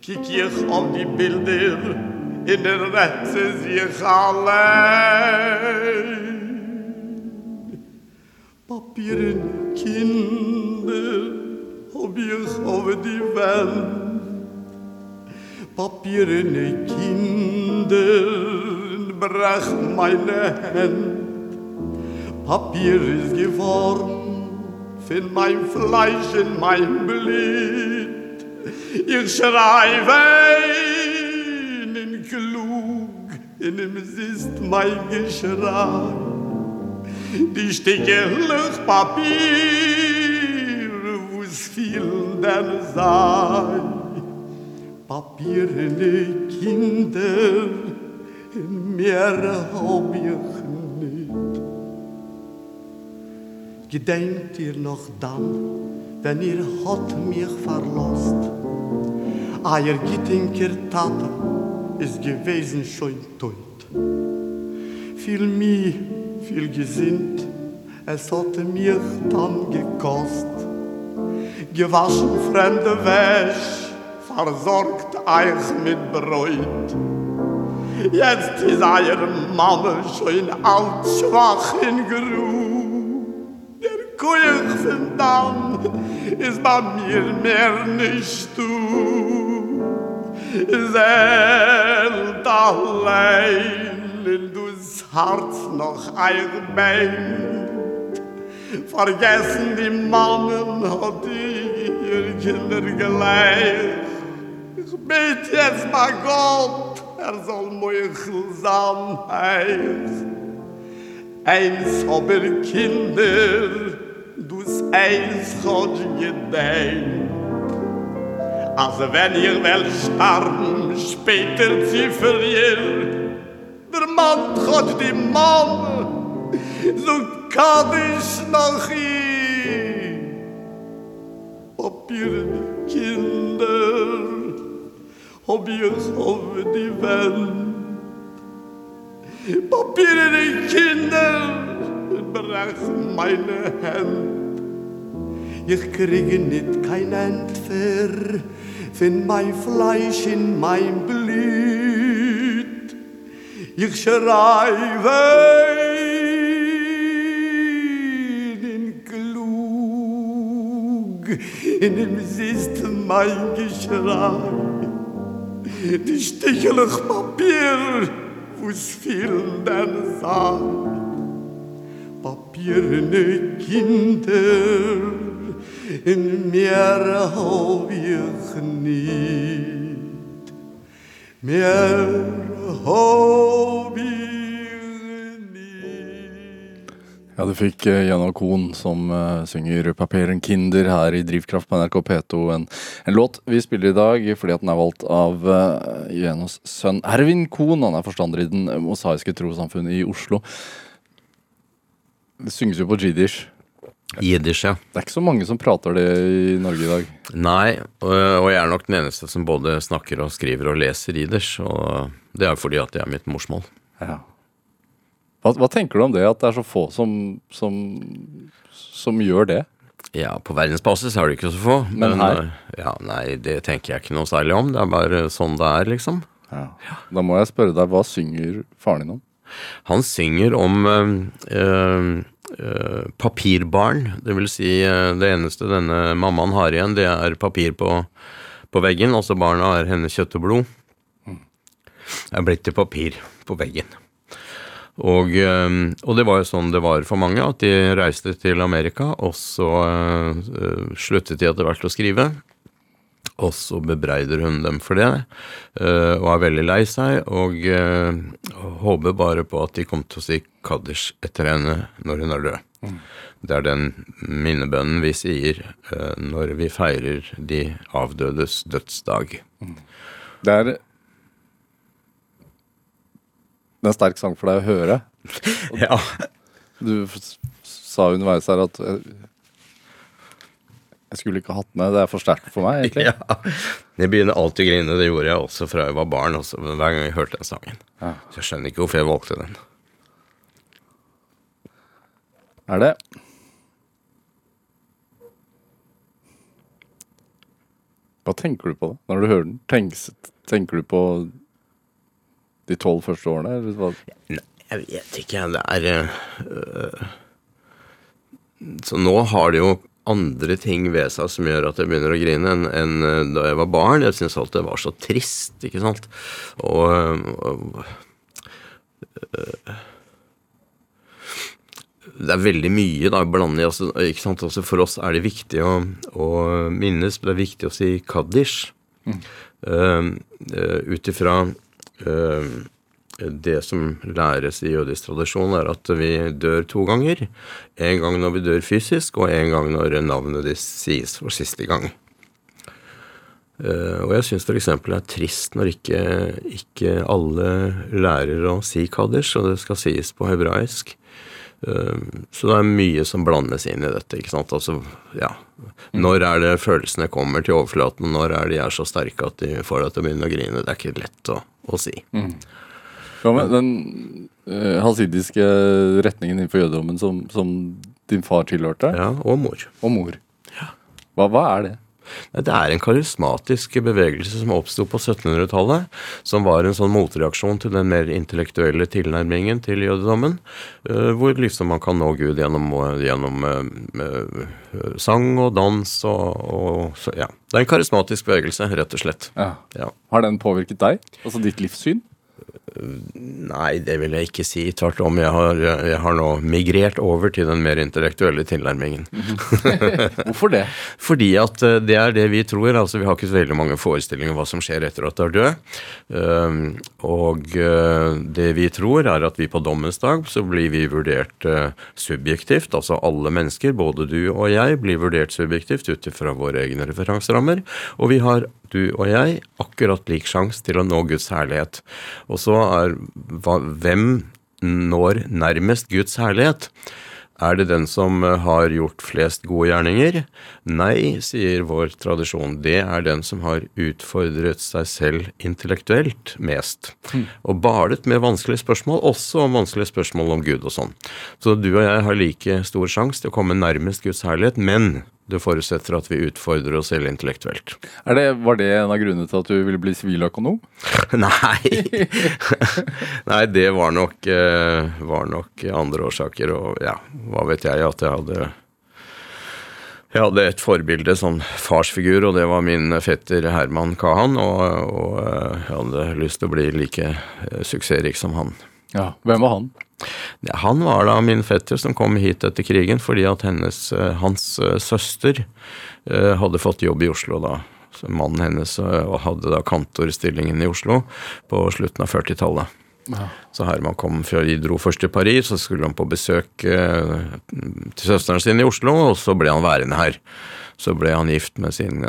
Kick ich auf die Bilder, in der Retze sich allein. Papieren Kinder hab ich auf die Wand. Papieren Kinder brach meine Hand. Papier ist geworden von mein Fleisch und mein Blut. Ich schreibe in klug, in dem ist mein Geschrei. Die Stücke Papier, wo es viel denn sei. Papier in Kinder, in mehr hab ich nicht. Gedenkt ihr noch dann, wenn ihr hat mich verlost? Eier Gittinker Tate ist gewesen schon tot. Viel mir, viel gesinnt, es hat mir dann gekost. Gewaschen fremde Wäsch, versorgt euch mit Bräut. Jetzt ist eure Mama schon alt, schwach in Geruh. Der Kuchen von dann ist bei mir mehr nicht du. Selt allein in du hart noch ermeint. Vergessen die Mannen hat ihr Kinder gleich. Ich bete jetzt mal Gott, er soll Meuchelsam heiß. Eins aber Kinder, dus eins hat gedenkt. Also wenn ihr wel starben, später für ihr, der Mann hat die Mann, so kann ich noch ihn. Ob ihr Kinder, ob ihr auf die Wand, Papieren Kinder, brach meine Hand. Ich kriege nicht kein Entfer, find mein Fleisch in mein Blut. Ich schreibe in klug, in dem siehst mein Geschrei. Die stichelig Papier, wo's vielen denn sagt. Papierne Kinder, in mir hab ich nicht. Mehr. Ja, du fikk uh, Janna Kohn som uh, synger 'Paperen Kinder' her i Drivkraft på NRK P2. En, en låt vi spiller i dag fordi at den er valgt av uh, Jenos sønn Ervin Kohn. Han er forstander i Den mosaiske trossamfunnet i Oslo. Det synges jo på jiddisch. Jiddisch, ja. Det er ikke så mange som prater det i Norge i dag. Nei, og, og jeg er nok den eneste som både snakker og skriver og leser jiddisch. Og det er fordi at det er mitt morsmål. Ja. Hva, hva tenker du om det, at det er så få som, som, som gjør det? Ja, på verdensbasis er det ikke så få. Men her? eh, Ja, nei, det tenker jeg ikke noe særlig om. Det er bare sånn det er, liksom. Da må jeg spørre deg, hva synger faren din om? Han synger om øh, øh, papirbarn. Det vil si, øh, det eneste denne mammaen har igjen, det er papir på, på veggen. Altså barna er hennes kjøtt og blod. Er blitt til papir på veggen. Og, øh, og det var jo sånn det var for mange, at de reiste til Amerika, og så sluttet de etter hvert å skrive. Og så bebreider hun dem for det, eh, og er veldig lei seg, og eh, håper bare på at de kommer til å si Kaddish etter henne når hun er død. Det er den minnebønnen vi sier eh, når vi feirer de avdødes dødsdag. Det er Det er en sterk sang for deg å høre. (laughs) Ja. Du sa underveis her at jeg skulle ikke hatt med. Det er for sterkt for meg, egentlig. (laughs) ja. Jeg begynner alltid å grine, det gjorde jeg også fra jeg var barn, også, hver gang jeg hørte den sangen. Ja. Så jeg skjønner ikke hvorfor jeg valgte den. Er det? Hva tenker du på da, når du hører den? Tenks, tenker du på de tolv første årene? Eller hva? Nei, jeg vet ikke, det er øh, Så nå har det jo andre ting ved seg som gjør at jeg begynner å grine, enn enn, øh, da jeg var barn. Jeg syntes alt det var så trist, ikke sant. Og, og øh, det er veldig mye da, blandet i altså, ikke sant? Også For oss er det viktig å, å minnes, det er viktig å si kaddish. Uh, Ut ifra øh, det som læres i jødisk tradisjon, er at vi dør to ganger. En gang når vi dør fysisk, og en gang når navnet ditt sies for siste gang. Eh, og jeg syns f.eks. det er trist når ikke, ikke alle lærer å si kaddish, og det skal sies på hebraisk. Eh, så det er mye som blandes inn i dette. ikke sant? Altså, ja. Når er det følelsene kommer til overflaten? Når er de er så sterke at de får deg til å begynne å grine? Det er ikke lett å, å si. Hva med den uh, hasidiske retningen innenfor jødedommen som, som din far tilhørte? Ja, Og mor. Og mor. Hva, hva er det? Det er en karismatisk bevegelse som oppsto på 1700-tallet, som var en sånn motreaksjon til den mer intellektuelle tilnærmingen til jødedommen, eh, hvor liksom man kan nå Gud gjennom, gjennom eh, eh, sang og dans og, og så, Ja. Det er en karismatisk bevegelse, rett og slett. Ja. Ja. Har den påvirket deg? Altså ditt livssyn? Nei, det vil jeg ikke si. Tvert om. Jeg har, jeg har nå migrert over til den mer intellektuelle tilnærmingen. (laughs) Hvorfor det? Fordi at eh, det er det vi tror. altså Vi har ikke så veldig mange forestillinger om hva som skjer etter at du er død. Um, og uh, det vi tror, er at vi på dommens dag så blir vi vurdert uh, subjektivt. Altså alle mennesker, både du og jeg, blir vurdert subjektivt ut ifra våre egne referanserammer. Og vi har du og jeg akkurat lik sjanse til å nå Guds herlighet. Og så er hva, hvem når nærmest Guds herlighet? Er det den som har gjort flest gode gjerninger? Nei, sier vår tradisjon. Det er den som har utfordret seg selv intellektuelt mest. Og balet med vanskelige spørsmål, også om vanskelige spørsmål om Gud og sånn. Så du og jeg har like stor sjanse til å komme nærmest Guds herlighet, men det forutsetter at vi utfordrer oss selv intellektuelt. Er det, var det en av grunnene til at du ville bli siviløkonom? (laughs) Nei. (laughs) Nei, det var nok, eh, var nok andre årsaker. Og ja, hva vet jeg at jeg hadde jeg hadde et forbilde, sånn farsfigur, og det var min fetter Herman Kahan. Og, og eh, jeg hadde lyst til å bli like eh, suksessrik som han. Ja, Hvem var han? Han var da min fetter som kom hit etter krigen fordi at hennes, eh, hans eh, søster eh, hadde fått jobb i Oslo da. Så mannen hennes hadde da kantorstillingen i Oslo på slutten av 40-tallet. Ja. Så Herman kom før de dro først til Paris, så skulle han på besøk til søsteren sin i Oslo, og så ble han værende her. Så ble han gift med sin,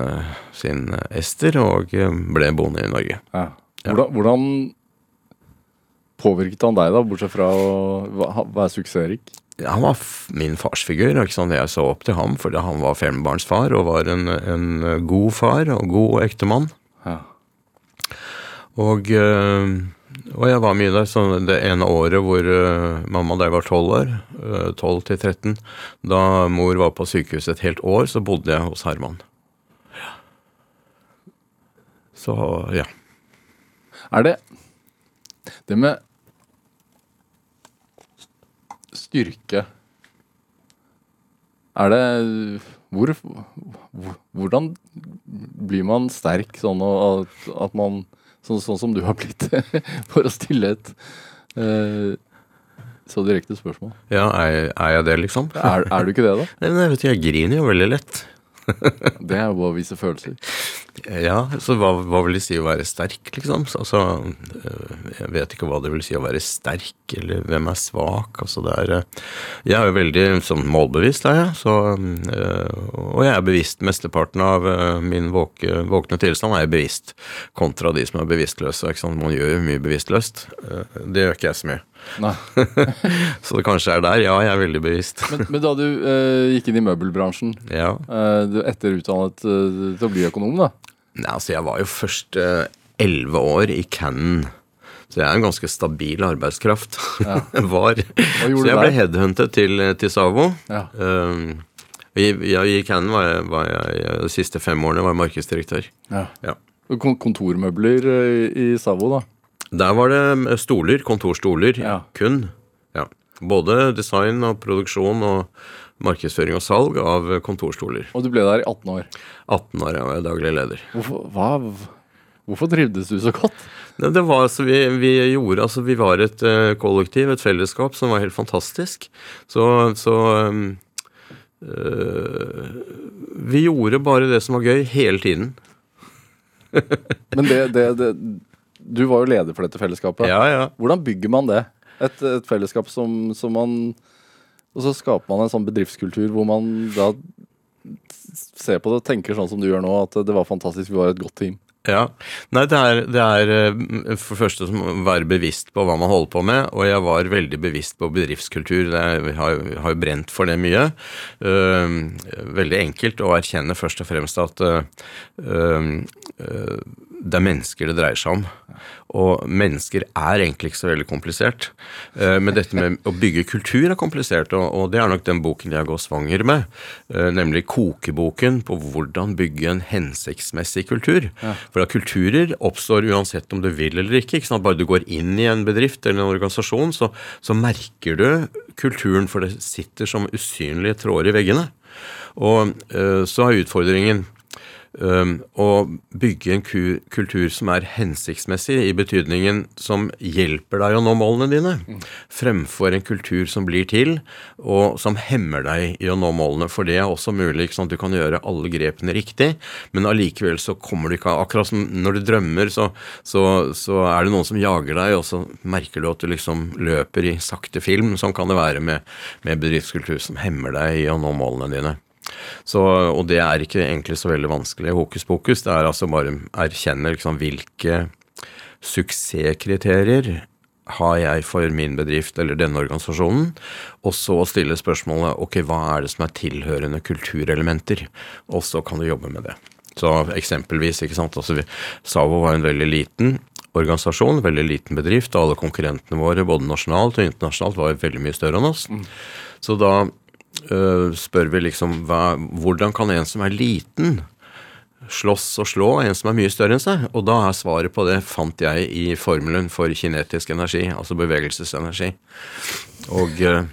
sin Ester og ble boende i Norge. Ja. Hvordan, hvordan påvirket han deg, da, bortsett fra å være suksessrik? Han var min farsfigur. ikke sant? Jeg så opp til ham fordi han var fembarnsfar og var en, en god far og god ektemann. Ja. Og, eh, og, jeg var mye der. Så det ene året hvor uh, mamma og jeg var tolv år, uh, 12 til 13, da mor var på sykehuset et helt år, så bodde jeg hos Herman. Så ja. Er det det med styrke Er det hvor, Hvordan blir man sterk sånn at, at man sånn, sånn, som du har blitt, (laughs) for å stille et uh, så direkte spørsmål? Ja, er, er jeg det, liksom? Er, er, du ikke det, da? Nei, men jeg vet jeg griner jo veldig lett. (laughs) det er jo å vise følelser. Ja, så hva, hva, vil det si å være sterk, liksom? Altså, øh, jeg vet ikke hva det vil si å være sterk, eller hvem er svak. Altså, det er øh, Jeg er jo veldig sånn målbevisst, er jeg. Så, øh, og jeg er bevisst. Mesteparten av min våke, våkne tilstand er jeg bevisst, kontra de som er bevisstløse. Ikke sant? Man gjør jo mye bevisstløst. Det gjør ikke jeg så mye. (laughs) så det kanskje er der. Ja, jeg er veldig bevisst. men, men, da du uh, gikk inn i møbelbransjen, ja. uh, du etterutdannet uh, til å bli økonom, da? Nei, altså jeg var jo først elleve år i Cannon. Så jeg er en ganske stabil arbeidskraft. Ja. (laughs) var. Så jeg ble headhuntet til, til Savo. Ja. Um, i, i Cannon var jeg, var jeg, de siste fem årene var jeg markedsdirektør. Ja. ja. Kontormøbler i Savo, da? Der var det stoler, kontorstoler, ja. kun. Ja. Både design og produksjon og markedsføring og salg av kontorstoler. Og du ble der i 18 år? 18 år, ja. Jeg var daglig leder. Hvorfor, hva, hvorfor trivdes du så godt? Det var altså, vi, vi, gjorde, altså, vi var et uh, kollektiv, et fellesskap, som var helt fantastisk. Så, så um, uh, Vi gjorde bare det som var gøy, hele tiden. (laughs) Men det, det, det du var jo leder for dette fellesskapet. Ja, ja. Hvordan bygger man det? Et, et fellesskap som, som, man Og så skaper man en sånn bedriftskultur hvor man da ser på det og tenker sånn som du gjør nå, at det var fantastisk, vi var et godt team. Ja. Nei, det er, det er eh, for det første å være bevisst på hva man holder på med. Og jeg var veldig bevisst på bedriftskultur. Jeg har, har jo brent for det mye. Uh, veldig enkelt å erkjenne først og fremst at uh, uh, det er mennesker det dreier seg om. Og mennesker er egentlig ikke så veldig komplisert. Eh, men dette med å bygge kultur er komplisert, og det er nok den boken jeg går svanger med. Eh, nemlig kokeboken på hvordan bygge en hensiktsmessig kultur. Ja. For at kulturer oppstår uansett om du vil eller ikke. ikke sant? Bare du går inn i en bedrift eller en organisasjon, så, så merker du kulturen, for det sitter som usynlige tråder i veggene. Og eh, så er utfordringen Um, å bygge en kultur som er hensiktsmessig, i betydningen som hjelper deg å nå målene dine, fremfor en kultur som blir til, og som hemmer deg i å nå målene. For det er også mulig. ikke sant? Du kan gjøre alle grepene riktig, men allikevel så kommer du ikke Akkurat som når du drømmer, så, så, så er det noen som jager deg, og så merker du at du liksom løper i sakte film. Sånn kan det være med, med bedriftskultur som hemmer deg i å nå målene dine. Så, og det er ikke egentlig så veldig vanskelig. Hokus pokus. Det er altså bare erkjenne liksom, hvilke suksesskriterier har jeg for min bedrift eller denne organisasjonen, og så stille spørsmålet ok, hva er det som er tilhørende kulturelementer, og så kan du jobbe med det. Så eksempelvis, ikke sant, altså Savo var en veldig liten organisasjon, veldig liten bedrift, og alle konkurrentene våre, både nasjonalt og internasjonalt, var veldig mye større enn oss. Så da spør vi liksom hva, hvordan kan en som er liten, slåss og slå en som er mye større enn seg? Og da er svaret på det fant jeg i formelen for kinetisk energi, altså bevegelsesenergi. Og øh,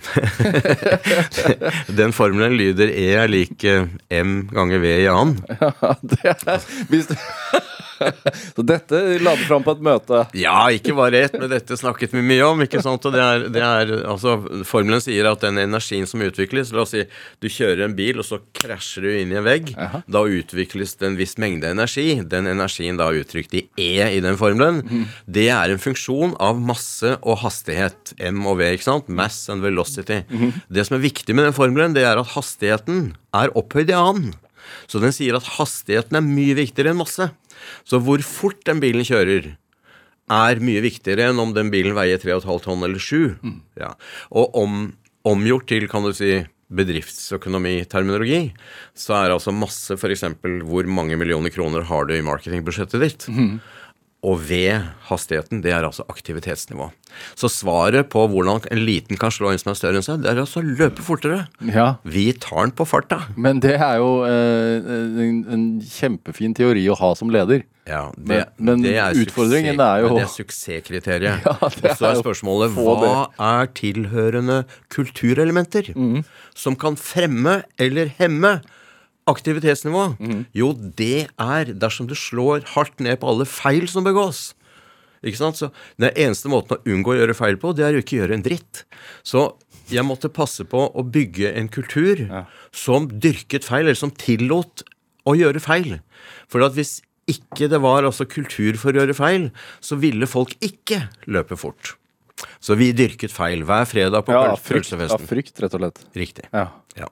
(laughs) den formelen lyder E er lik M ganger V i annen. Ja, det er, hvis du, (laughs) så dette la du fram på et møte. Ja, ikke bare ett, men dette snakket vi mye om. ikke sant? Og det er, det er, altså, Formelen sier at den energien som utvikles La oss si du kjører en bil, og så krasjer du inn i en vegg. Aha. Da utvikles det en viss mengde energi. Den energien da uttrykt i E i den formelen. Det er en funksjon av masse og hastighet. M og V, ikke sant? Mass and velocity. Det som er viktig med den formelen, det er at hastigheten er opphøyd i annen. Så den sier at hastigheten er mye viktigere enn masse. Så hvor fort den bilen kjører, er mye viktigere enn om den bilen veier 3,5 tonn eller 7. Ja. Og om, omgjort til, kan du si, bedriftsøkonomiterminologi, så er altså masse f.eks. hvor mange millioner kroner har du i marketingbudsjettet ditt. Og ved hastigheten, det er altså aktivitetsnivå. Så svaret på hvordan en liten kan slå en som er større enn seg, det er altså å løpe fortere. Ja, Vi tar den på farta. Men det er jo eh, en, en kjempefin teori å ha som leder. Ja, Men- men utfordringen er jo- men Det er suksesskriteriet. (laughs) Ja, det så er er spørsmålet hva er tilhørende kulturelementer mm. som kan fremme eller hemme aktivitetsnivå? Mm. Jo, det er dersom du slår hardt ned på alle feil som begås. Ikke sant? Så Den eneste måten å unngå å gjøre feil på, det er å ikke gjøre en dritt. Så jeg måtte passe på å bygge en kultur som dyrket feil, eller som tillot å gjøre feil. For at hvis ikke det var altså kultur for å gjøre feil, så ville folk ikke løpe fort. Så vi dyrket feil hver fredag på Ja, ja, frykt, ja, frykt, rett og slett. Riktig. Ja. Ja.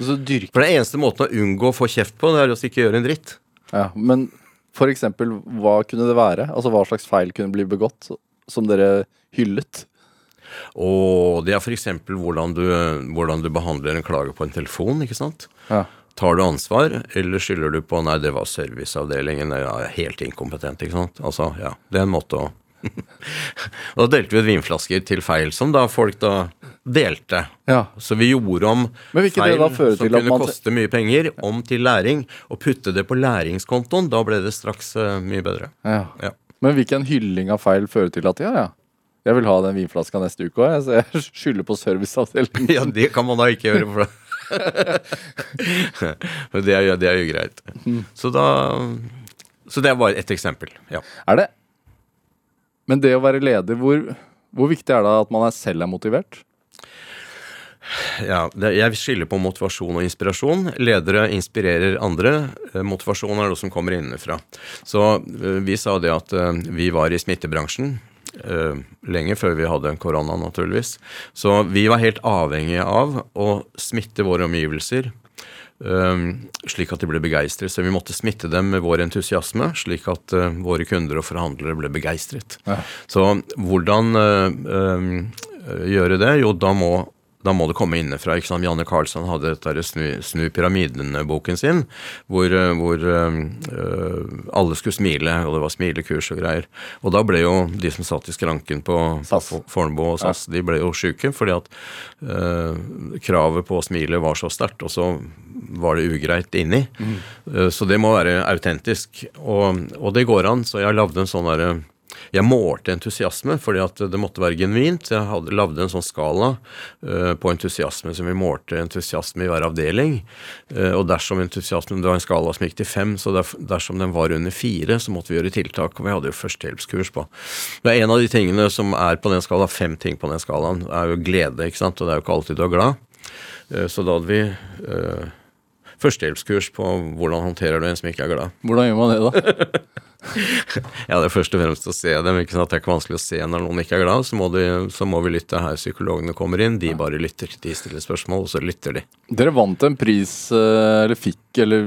Så dyrk... For den eneste måten å unngå å få kjeft på, det er å ikke gjøre en dritt. Ja, men for eksempel, hva kunne det være? Altså, hva slags feil kunne bli begått som dere hyllet? Og det er f.eks. Hvordan, du, hvordan du behandler en klage på en telefon, ikke sant. Ja. Tar du ansvar, eller skylder du på nei, det var serviceavdelingen, jeg er helt inkompetent, ikke sant. Altså, ja, det er en måte å (laughs) Da delte vi ut vinflasker til feil, som da folk da delte. Ja. Så vi gjorde om Men vil det feil som kunne man- koste mye penger, om til læring, og putte det på læringskontoen. Da ble det straks uh, mye bedre. Ja. Ja. Men vil ikke en hylling av feil føre til at ja, ja, jeg vil ha den vinflaska neste uke òg, så jeg (laughs) skylder på serviceavdelingen? Ja, det kan man da ikke gjøre. For Men (laughs) det, er, det er jo greit. Så da Så det er bare ett eksempel. Ja. Er det Men det å være leder, hvor, hvor viktig er det at man selv er motivert? Ja jeg skiller på motivasjon og inspirasjon. Ledere inspirerer andre. Eh, Motivasjon er noe som kommer innenfra. Så eh, vi sa det at eh, vi var i smittebransjen. lenge før vi hadde korona, naturligvis. Så vi var helt avhengige av å smitte våre omgivelser slik at de ble begeistret. Så vi måtte smitte dem med vår entusiasme, slik at våre kunder og forhandlere ble begeistret. Ja. Så hvordan gjøre det? Jo, da må, da må det komme innenfra. ikke sant? Janne Carlsson hadde dette Snu, snu pyramiden-boken sin, hvor, uh, hvor uh, alle skulle smile, og det var smilekurs og greier. Og da ble jo de som satt i skranken på på Fornebu og SAS, de ble jo sjuke, fordi at øh, kravet på å smile var så sterkt, og så var det ugreit inni. Mm. så det må være autentisk. Og, og det går an. Så jeg lagde en sånn derre jeg målte entusiasme fordi at det måtte være genuint. Jeg hadde lagde en sånn skala uh, på entusiasme som vi målte entusiasme i hver avdeling. Uh, og dersom entusiasmen Det var en skala som gikk til fem, så der, dersom den var under fire, så måtte vi gjøre tiltak. Og vi hadde jo førstehjelpskurs på. Det er en av de tingene som er på den skala, fem ting på den skalaen, er jo glede, ikke sant. Og det er jo ikke alltid du er glad. Uh, så da hadde vi førstehjelpskurs på hvordan håndterer du en som ikke er glad. Hvordan gjør man det, da? (laughs) (laughs) ja, det er først og fremst å se dem. ikke sant? Det er ikke vanskelig å se når noen ikke er glad. Så må, de, så må vi lytte her psykologene kommer inn. De bare lytter. De stiller spørsmål, og så lytter de. Dere vant en pris, eh, eller fikk, eller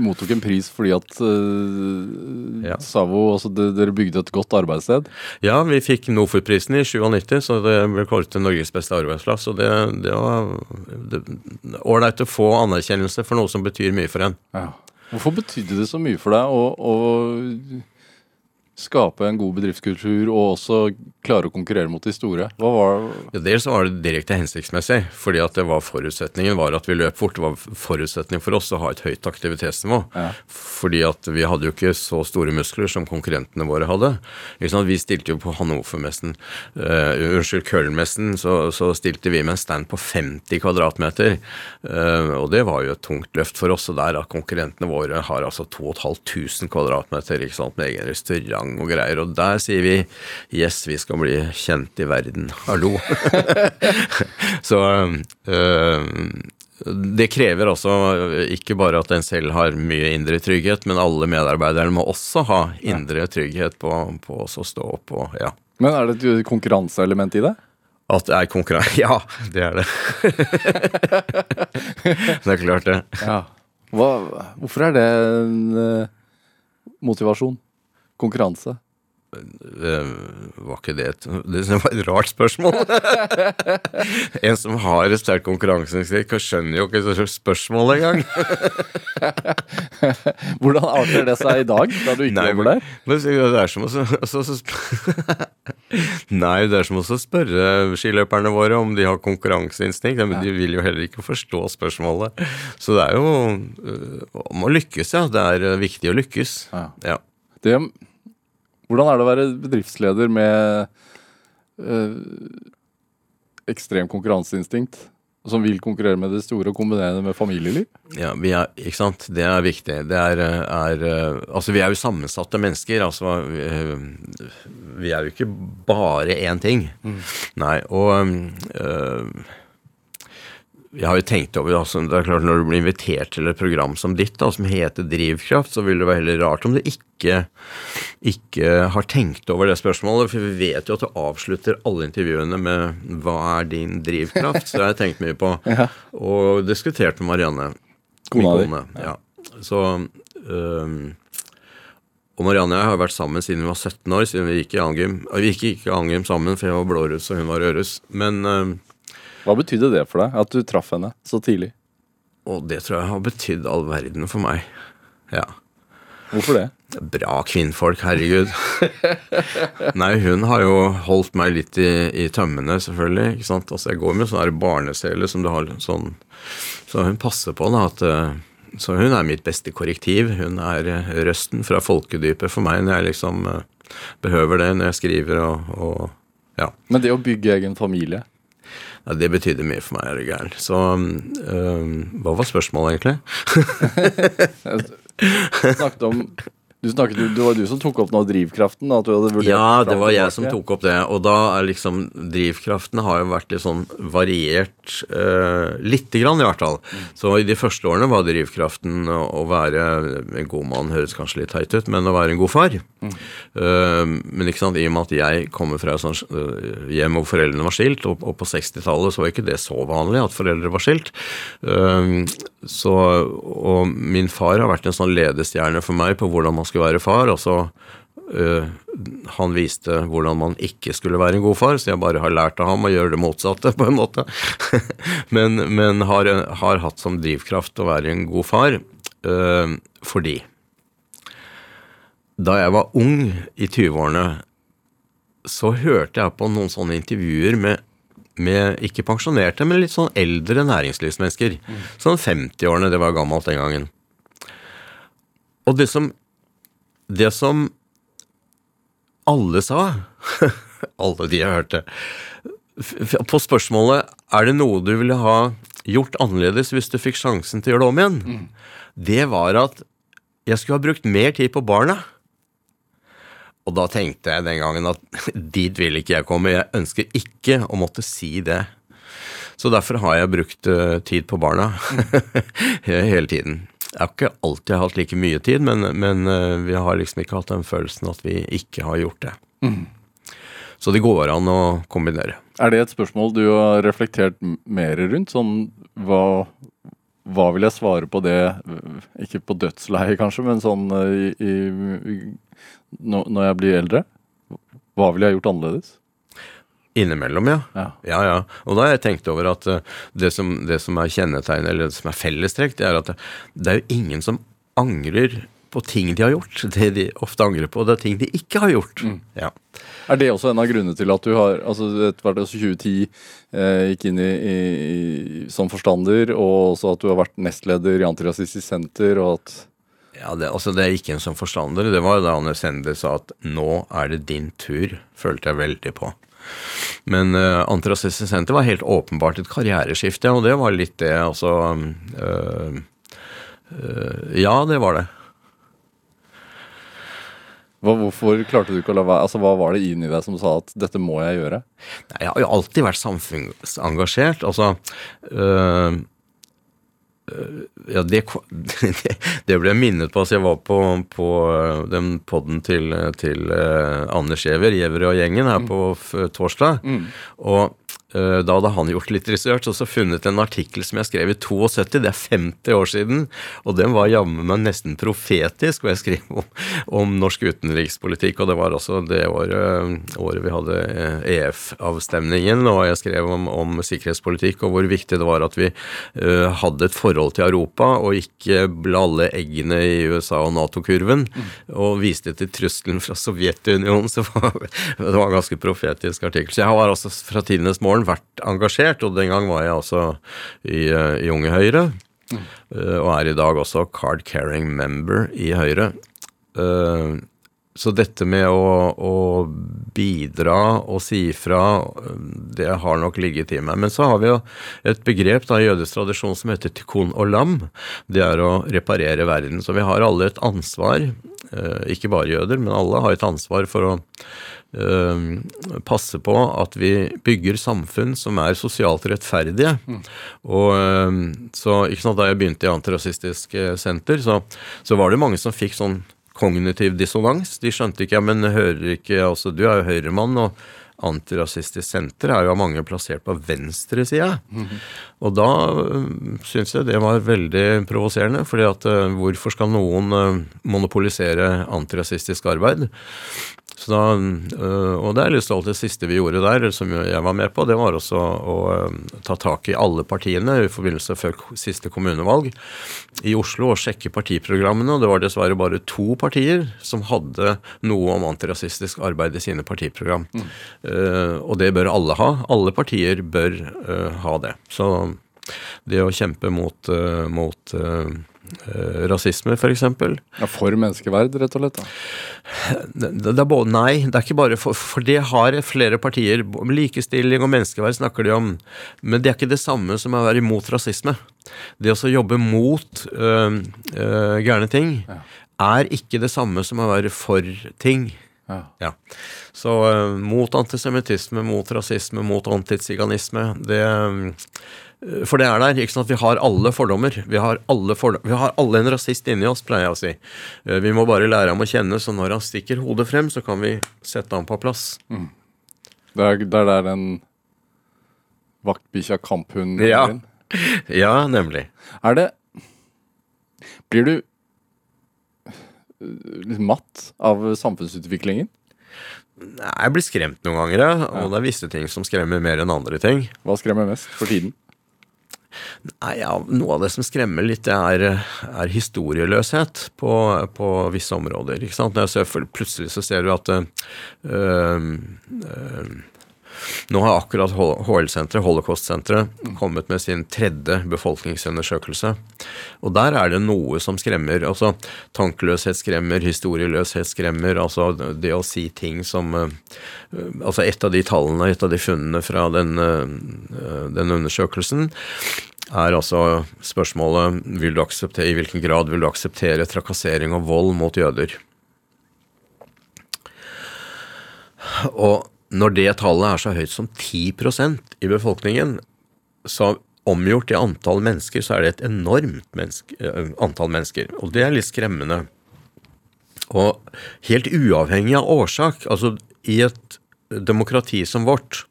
mottok en pris fordi at uh, ja. Savo altså Dere bygde et godt arbeidssted? Ja, vi fikk Nofut-prisen i 97, så det ble kåret til Norges beste arbeidsplass. Og det, det var ålreit å få anerkjennelse for noe som betyr mye for en. Ja. Hvorfor betydde det så mye for deg å, skape en god bedriftskultur og også klare å konkurrere mot de store? Hva var ja, Dels var det direkte hensiktsmessig, fordi at det var forutsetningen var at vi løp fort. Det var forutsetning for oss å ha et høyt aktivitetsnivå. Ja. Fordi at vi hadde jo ikke så store muskler som konkurrentene våre hadde. Vi stilte jo på Hannovermessen, uh, unnskyld, Kølnmessen, så, så, stilte vi med en stand på 50 kvadratmeter. Uh, og det var jo et tungt løft for oss. Og der at konkurrentene våre har altså 2500 kvadratmeter ikke sant, med egen restaurant sang og greier. Og der sier vi yes, vi skal bli kjent i verden. Hallo. (laughs) Så øh, det krever også ikke bare at en selv har mye indre trygghet, men alle medarbeiderne må også ha indre trygghet på, på å stå opp og ja. Men er det et konkurranseelement i det? At det er konkurranse (laughs) Ja, det er det. (laughs) det er klart, det. Ja. Hva, hvorfor er det en uh, motivasjon? Konkurranse? Uh, var ikke det et Det var et rart spørsmål. (laughs) en som har et sterkt konkurranseinstinkt, skjønner jo ikke spørsmål engang. (laughs) Hvordan arter det seg i dag, da du ikke Nei, jobber der? det er som å (laughs) Nei, det er som å spørre skiløperne våre om de har konkurranseinstinkt. Men de vil jo heller ikke forstå spørsmålet. Så det er jo uh, om å lykkes, ja. Det er uh, viktig å lykkes. Ja. ja. Det hvordan er det å være bedriftsleder med øh, ekstrem konkurranseinstinkt? Som vil konkurrere med det store og kombinere det med familieliv? Ja, vi er, ikke sant. Det er viktig. Det er, er Altså, vi er jo sammensatte mennesker. Altså, vi, vi er jo ikke bare én ting. Mm. Nei, og øh, jeg har jo tenkt over altså, det er klart Når du blir invitert til et program som ditt, da, som heter Drivkraft, så vil det være heller rart om du ikke, ikke har tenkt over det spørsmålet. For vi vet jo at du avslutter alle intervjuene med 'Hva er din drivkraft?' Så det har jeg tenkt mye på. (laughs) ja. Og diskutert med Marianne. Kona di. Ja. Så um, og Marianne og jeg har vært sammen siden vi var 17 år, siden vi gikk i Angum. Vi gikk ikke i Angum sammen, for jeg var blåruss og hun var rødruss. Men um, hva betydde det for deg, at du traff henne så tidlig? Og det tror jeg har betydd all verden for meg. Ja. Hvorfor det? Bra kvinnfolk, herregud. (laughs) Nei, hun har jo holdt meg litt i, i tømmene, selvfølgelig. ikke sant? Altså, Jeg går med sånn barnesele som du har sånn Så hun passer på da at eh, Så hun er mitt beste korrektiv. Hun er eh, røsten fra folkedypet for meg når jeg liksom eh, behøver det når jeg skriver og, og ja. Men det å bygge egen familie, ja, det betydde mye for meg, er du gæren. Så um, hva var spørsmålet, egentlig? (laughs) snakket om du snakket, det var du som tok opp nå drivkraften? At du hadde vurdert ja, det var jeg som tok opp det. Og da er liksom Drivkraften har jo vært litt sånn variert eh, lite grann, i hvert fall. Mm. Så i de første årene var drivkraften å være en god mann, høres kanskje litt teit ut, men å være en god far. Mm. Eh, men ikke sant, i og med at jeg kommer fra et sånt uh, hjem hvor foreldrene var skilt, og, og på 60-tallet så var ikke det så vanlig at foreldre var skilt. så, og min far har vært en sånn ledestjerne for meg på hvordan man skulle være far. og så uh, Han viste hvordan man ikke skulle være en god far, så jeg bare har lært av ham å gjøre det motsatte, (laughs) på en måte. men, men har, har, hatt som drivkraft å være en god far uh, fordi Da jeg var ung i 20-årene, så hørte jeg på noen sånne intervjuer med med ikke pensjonerte, men litt sånn eldre næringslivsmennesker. Mm. Sånn 50-årene, det var gammelt den gangen. Og det som det som alle sa, (laughs) alle de jeg hørte, på spørsmålet er det noe du ville ha gjort annerledes hvis du fikk sjansen til å gjøre det om igjen, det var at jeg skulle ha brukt mer tid på barna. Og da tenkte jeg den gangen at (laughs) dit vil ikke jeg komme. Jeg ønsker ikke å måtte si det. Så derfor har jeg brukt eh, tid på barna (laughs) hele tiden. Jeg har ikke alltid hatt like mye tid, men, men eh, vi har liksom ikke hatt den følelsen at vi ikke har gjort det. Så det går an å kombinere. Er det et spørsmål du har reflektert mer rundt? Sånn hva, hva vil jeg svare på det, ikke på dødsleiet kanskje, men sånn eh, i, i, når jeg blir eldre? Hva ville jeg gjort annerledes? Innimellom, ja. Ja. Ja, ja. Og da har jeg tenkt over at eh, det som, det som er kjennetegnet, eller det som er fellestrekk, det er at det, det er jo ingen som angrer på ting de har gjort. Det de ofte angrer på, det er ting de ikke har gjort. Ja. Er det også en av grunnene til at du har altså etter hvert også 2010 eh, gikk inn i, i, i, som forstander, og også at du har vært nestleder i Antirasistisk Senter, og at Ja, det, altså det ikke en som forstander. Det var da Anne Sende sa at 'nå er det din tur', følte jeg veldig på. Men uh, Antirasistisk Senter var helt åpenbart et karriereskifte, og det var litt det, altså uh, uh, Ja, det var det. hva, Hvorfor klarte du ikke å la være Altså Hva var det inni deg som sa at 'dette må jeg gjøre'? Nei, Jeg har jo alltid vært samfunnsengasjert. Altså øh, Ja, (laughs) det, det, ble jeg minnet på. Altså, jeg var på, på øh, den podden til, til øh, Anders Giæver, Giæver og gjengen, her på torsdag. torsdag. Og da hadde han gjort litt research og så funnet en artikkel som jeg skrev i 72, det er 50 år siden, og den var jammen meg nesten profetisk, hvor jeg skrev om, om norsk utenrikspolitikk, og det var også det året, året vi hadde eh, EF-avstemningen, og jeg skrev om, om sikkerhetspolitikk, og hvor viktig det var at vi uh, hadde et forhold til Europa, og ikke ble alle eggene i USA og Nato-kurven, og viste til trusselen fra Sovjetunionen, (laughs) så var, det var en ganske profetisk artikkel. Så jeg har altså fra tidenes morgen vært engasjert, og den gang var jeg altså i, eh, i Unge Høyre, Mm. og er i dag også card carrying member i Høyre. Eh, Så dette med å, å bidra og si ifra, det har nok ligget i meg. Men så har vi jo et begrep da, i jødisk tradisjon som heter tikkun olam. Det er å reparere verden. Så vi har alle et ansvar, ikke bare jøder, men alle har et ansvar for å eh, passe på at vi bygger samfunn som er sosialt rettferdige. Og eh, så, ikke sant, Da jeg begynte i Antirasistisk eh, Senter, så, så var det mange som fikk sånn kognitiv dissonans. De skjønte ikke ja, men hører ikke altså Du er jo høyremann, og Antirasistisk Senter er jo av mange plassert på venstresida. Og da øh, syns jeg det var veldig provoserende, fordi at øh, hvorfor skal noen øh, monopolisere antirasistisk arbeid? Så da, øh, og det er litt stolt det siste vi gjorde der, som jeg var med på, det var også å øh, ta tak i alle partiene i forbindelse før siste kommunevalg i Oslo og sjekke partiprogrammene. Og det var dessverre bare to partier som hadde noe om antirasistisk arbeid i sine partiprogram. Eh, og det bør alle ha. Alle partier bør uh, ha det. Så det å kjempe mot, uh, mot rasisme, f.eks. Ja, for menneskeverd, rett og slett. da. Det, det er både, nei, det er ikke bare for, for det har flere partier. Likestilling og menneskeverd snakker de om. Men det er ikke det samme som å være imot rasisme. Det å jobbe mot øh, øh, gærne ting er ikke det samme som å være for ting. Ja. Ja. Så øh, mot antisemittisme, mot rasisme, mot antiziganisme, det For det er der. ikke sant? Vi har alle fordommer. Vi har alle, fordom, vi har alle en rasist inni oss, pleier jeg å si. Eh, Vi må bare lære ham å kjenne, så når han stikker hodet frem, så kan vi sette ham på plass. Det er det er der den vaktbikkja kamphunden Ja. inn. (laughs) Ja, nemlig. Er det Blir du øh, litt matt av samfunnsutviklingen? Nei, Jeg blir skremt noen ganger, ja. Og det er visse ting som skremmer mer enn andre ting. Hva skremmer mest for tiden? Nei, ja, Noe av det som skremmer litt, det er, er historieløshet på, på visse områder. ikke sant? Når jeg ser, plutselig så ser du at øh, øh, Nå har akkurat HL-senteret, Holocaust-senteret, kommet med sin tredje befolkningsundersøkelse. Og der er det noe som skremmer. Altså tankeløshet skremmer, historieløshet skremmer. Altså det å si ting som eh, Altså et av de tallene, et av de funnene fra den, eh, den undersøkelsen er altså spørsmålet vil du akseptere, i hvilken grad vil du akseptere trakassering og vold mot jøder. Og når det tallet er så høyt som 10% i befolkningen, så omgjort i antall mennesker, så er det et enormt menneske, eh, antall mennesker. Og det er litt skremmende. Og helt uavhengig av årsak, altså i et demokrati som vårt,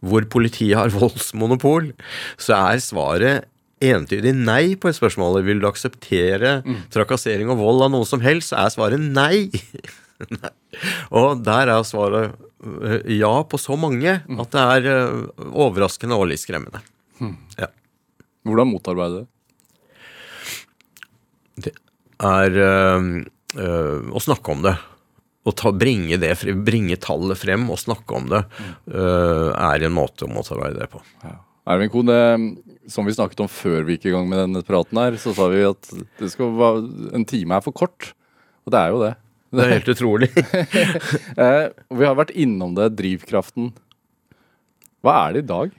hvor politiet har (laughs) voldsmonopol, så er svaret entydig nei på et spørsmål. Vil du akseptere mm. trakassering og vold av noen som helst, så er svaret nei. (laughs) nei. Og der er svaret ja på så mange mm. at det er eh, overraskende og litt skremmende. Mm. Ja. Hvordan motarbeide det? Det er øh, øh, å snakke om det å ta, bringe, det, bringe tallet frem og snakke om det, øh, er en måte å motarbeide det på. Ja. Ervin Kohn, som vi snakket om før vi gikk i gang med denne praten her, så sa vi at være, en time er for kort. Og det er jo det. Det er helt utrolig. (laughs) eh, vi har vært innom det, drivkraften. Hva er det i dag?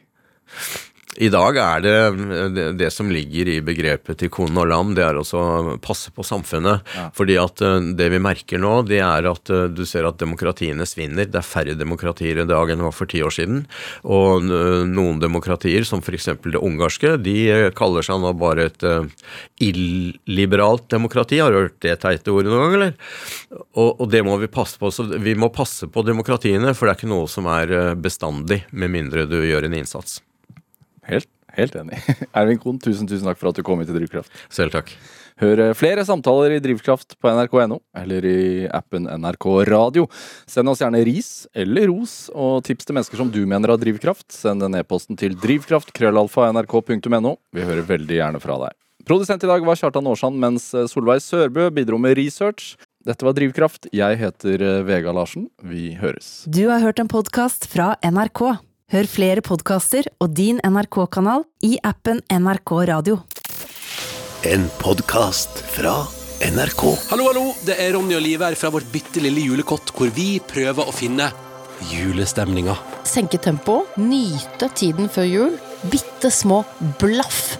I dag er det, det, som ligger i begrepet til kone og lam, det er også å passe på samfunnet. Ja. Fordi at eh, det vi merker nå, det er at eh, du ser at demokratiene svinner. Det er færre demokratier i dag enn det var for ti år siden. Og eh, noen demokratier, som f.eks. det ungarske, de kaller seg nå bare et illiberalt demokrati. Har du hørt det teite ordet noen gang, eller? Og, og, det må vi passe på. Så vi må passe på demokratiene, for det er ikke noe som er bestandig, med mindre du gjør en innsats. Helt, enig. (laughs) Ervin Kohn, tusen, tusen takk for at du kom hit til Drivkraft. Selv takk. Hør eh, flere samtaler i Drivkraft på nrk.no, eller i appen NRK Radio. Send oss gjerne ris eller ros, og tips til mennesker som du mener har drivkraft. Send en e-posten til drivkraft.krøllalfa.nrk.no. Vi hører veldig gjerne fra deg. Produsent i dag var Kjartan Aarsand, mens eh, Solveig Sørbø bidro med research. Dette var Drivkraft. Jeg heter eh, Vega Larsen. Vi høres. Du har hørt en podkast fra NRK. Hør flere podkaster og din NRK-kanal i appen NRK Radio. En podkast fra NRK. Hallo, hallo! Det er Ronny og Liv her fra vårt bitte lille julekott, hvor vi prøver å finne julestemninga. Senke tempoet, nyte tiden før jul. Bitte små blaff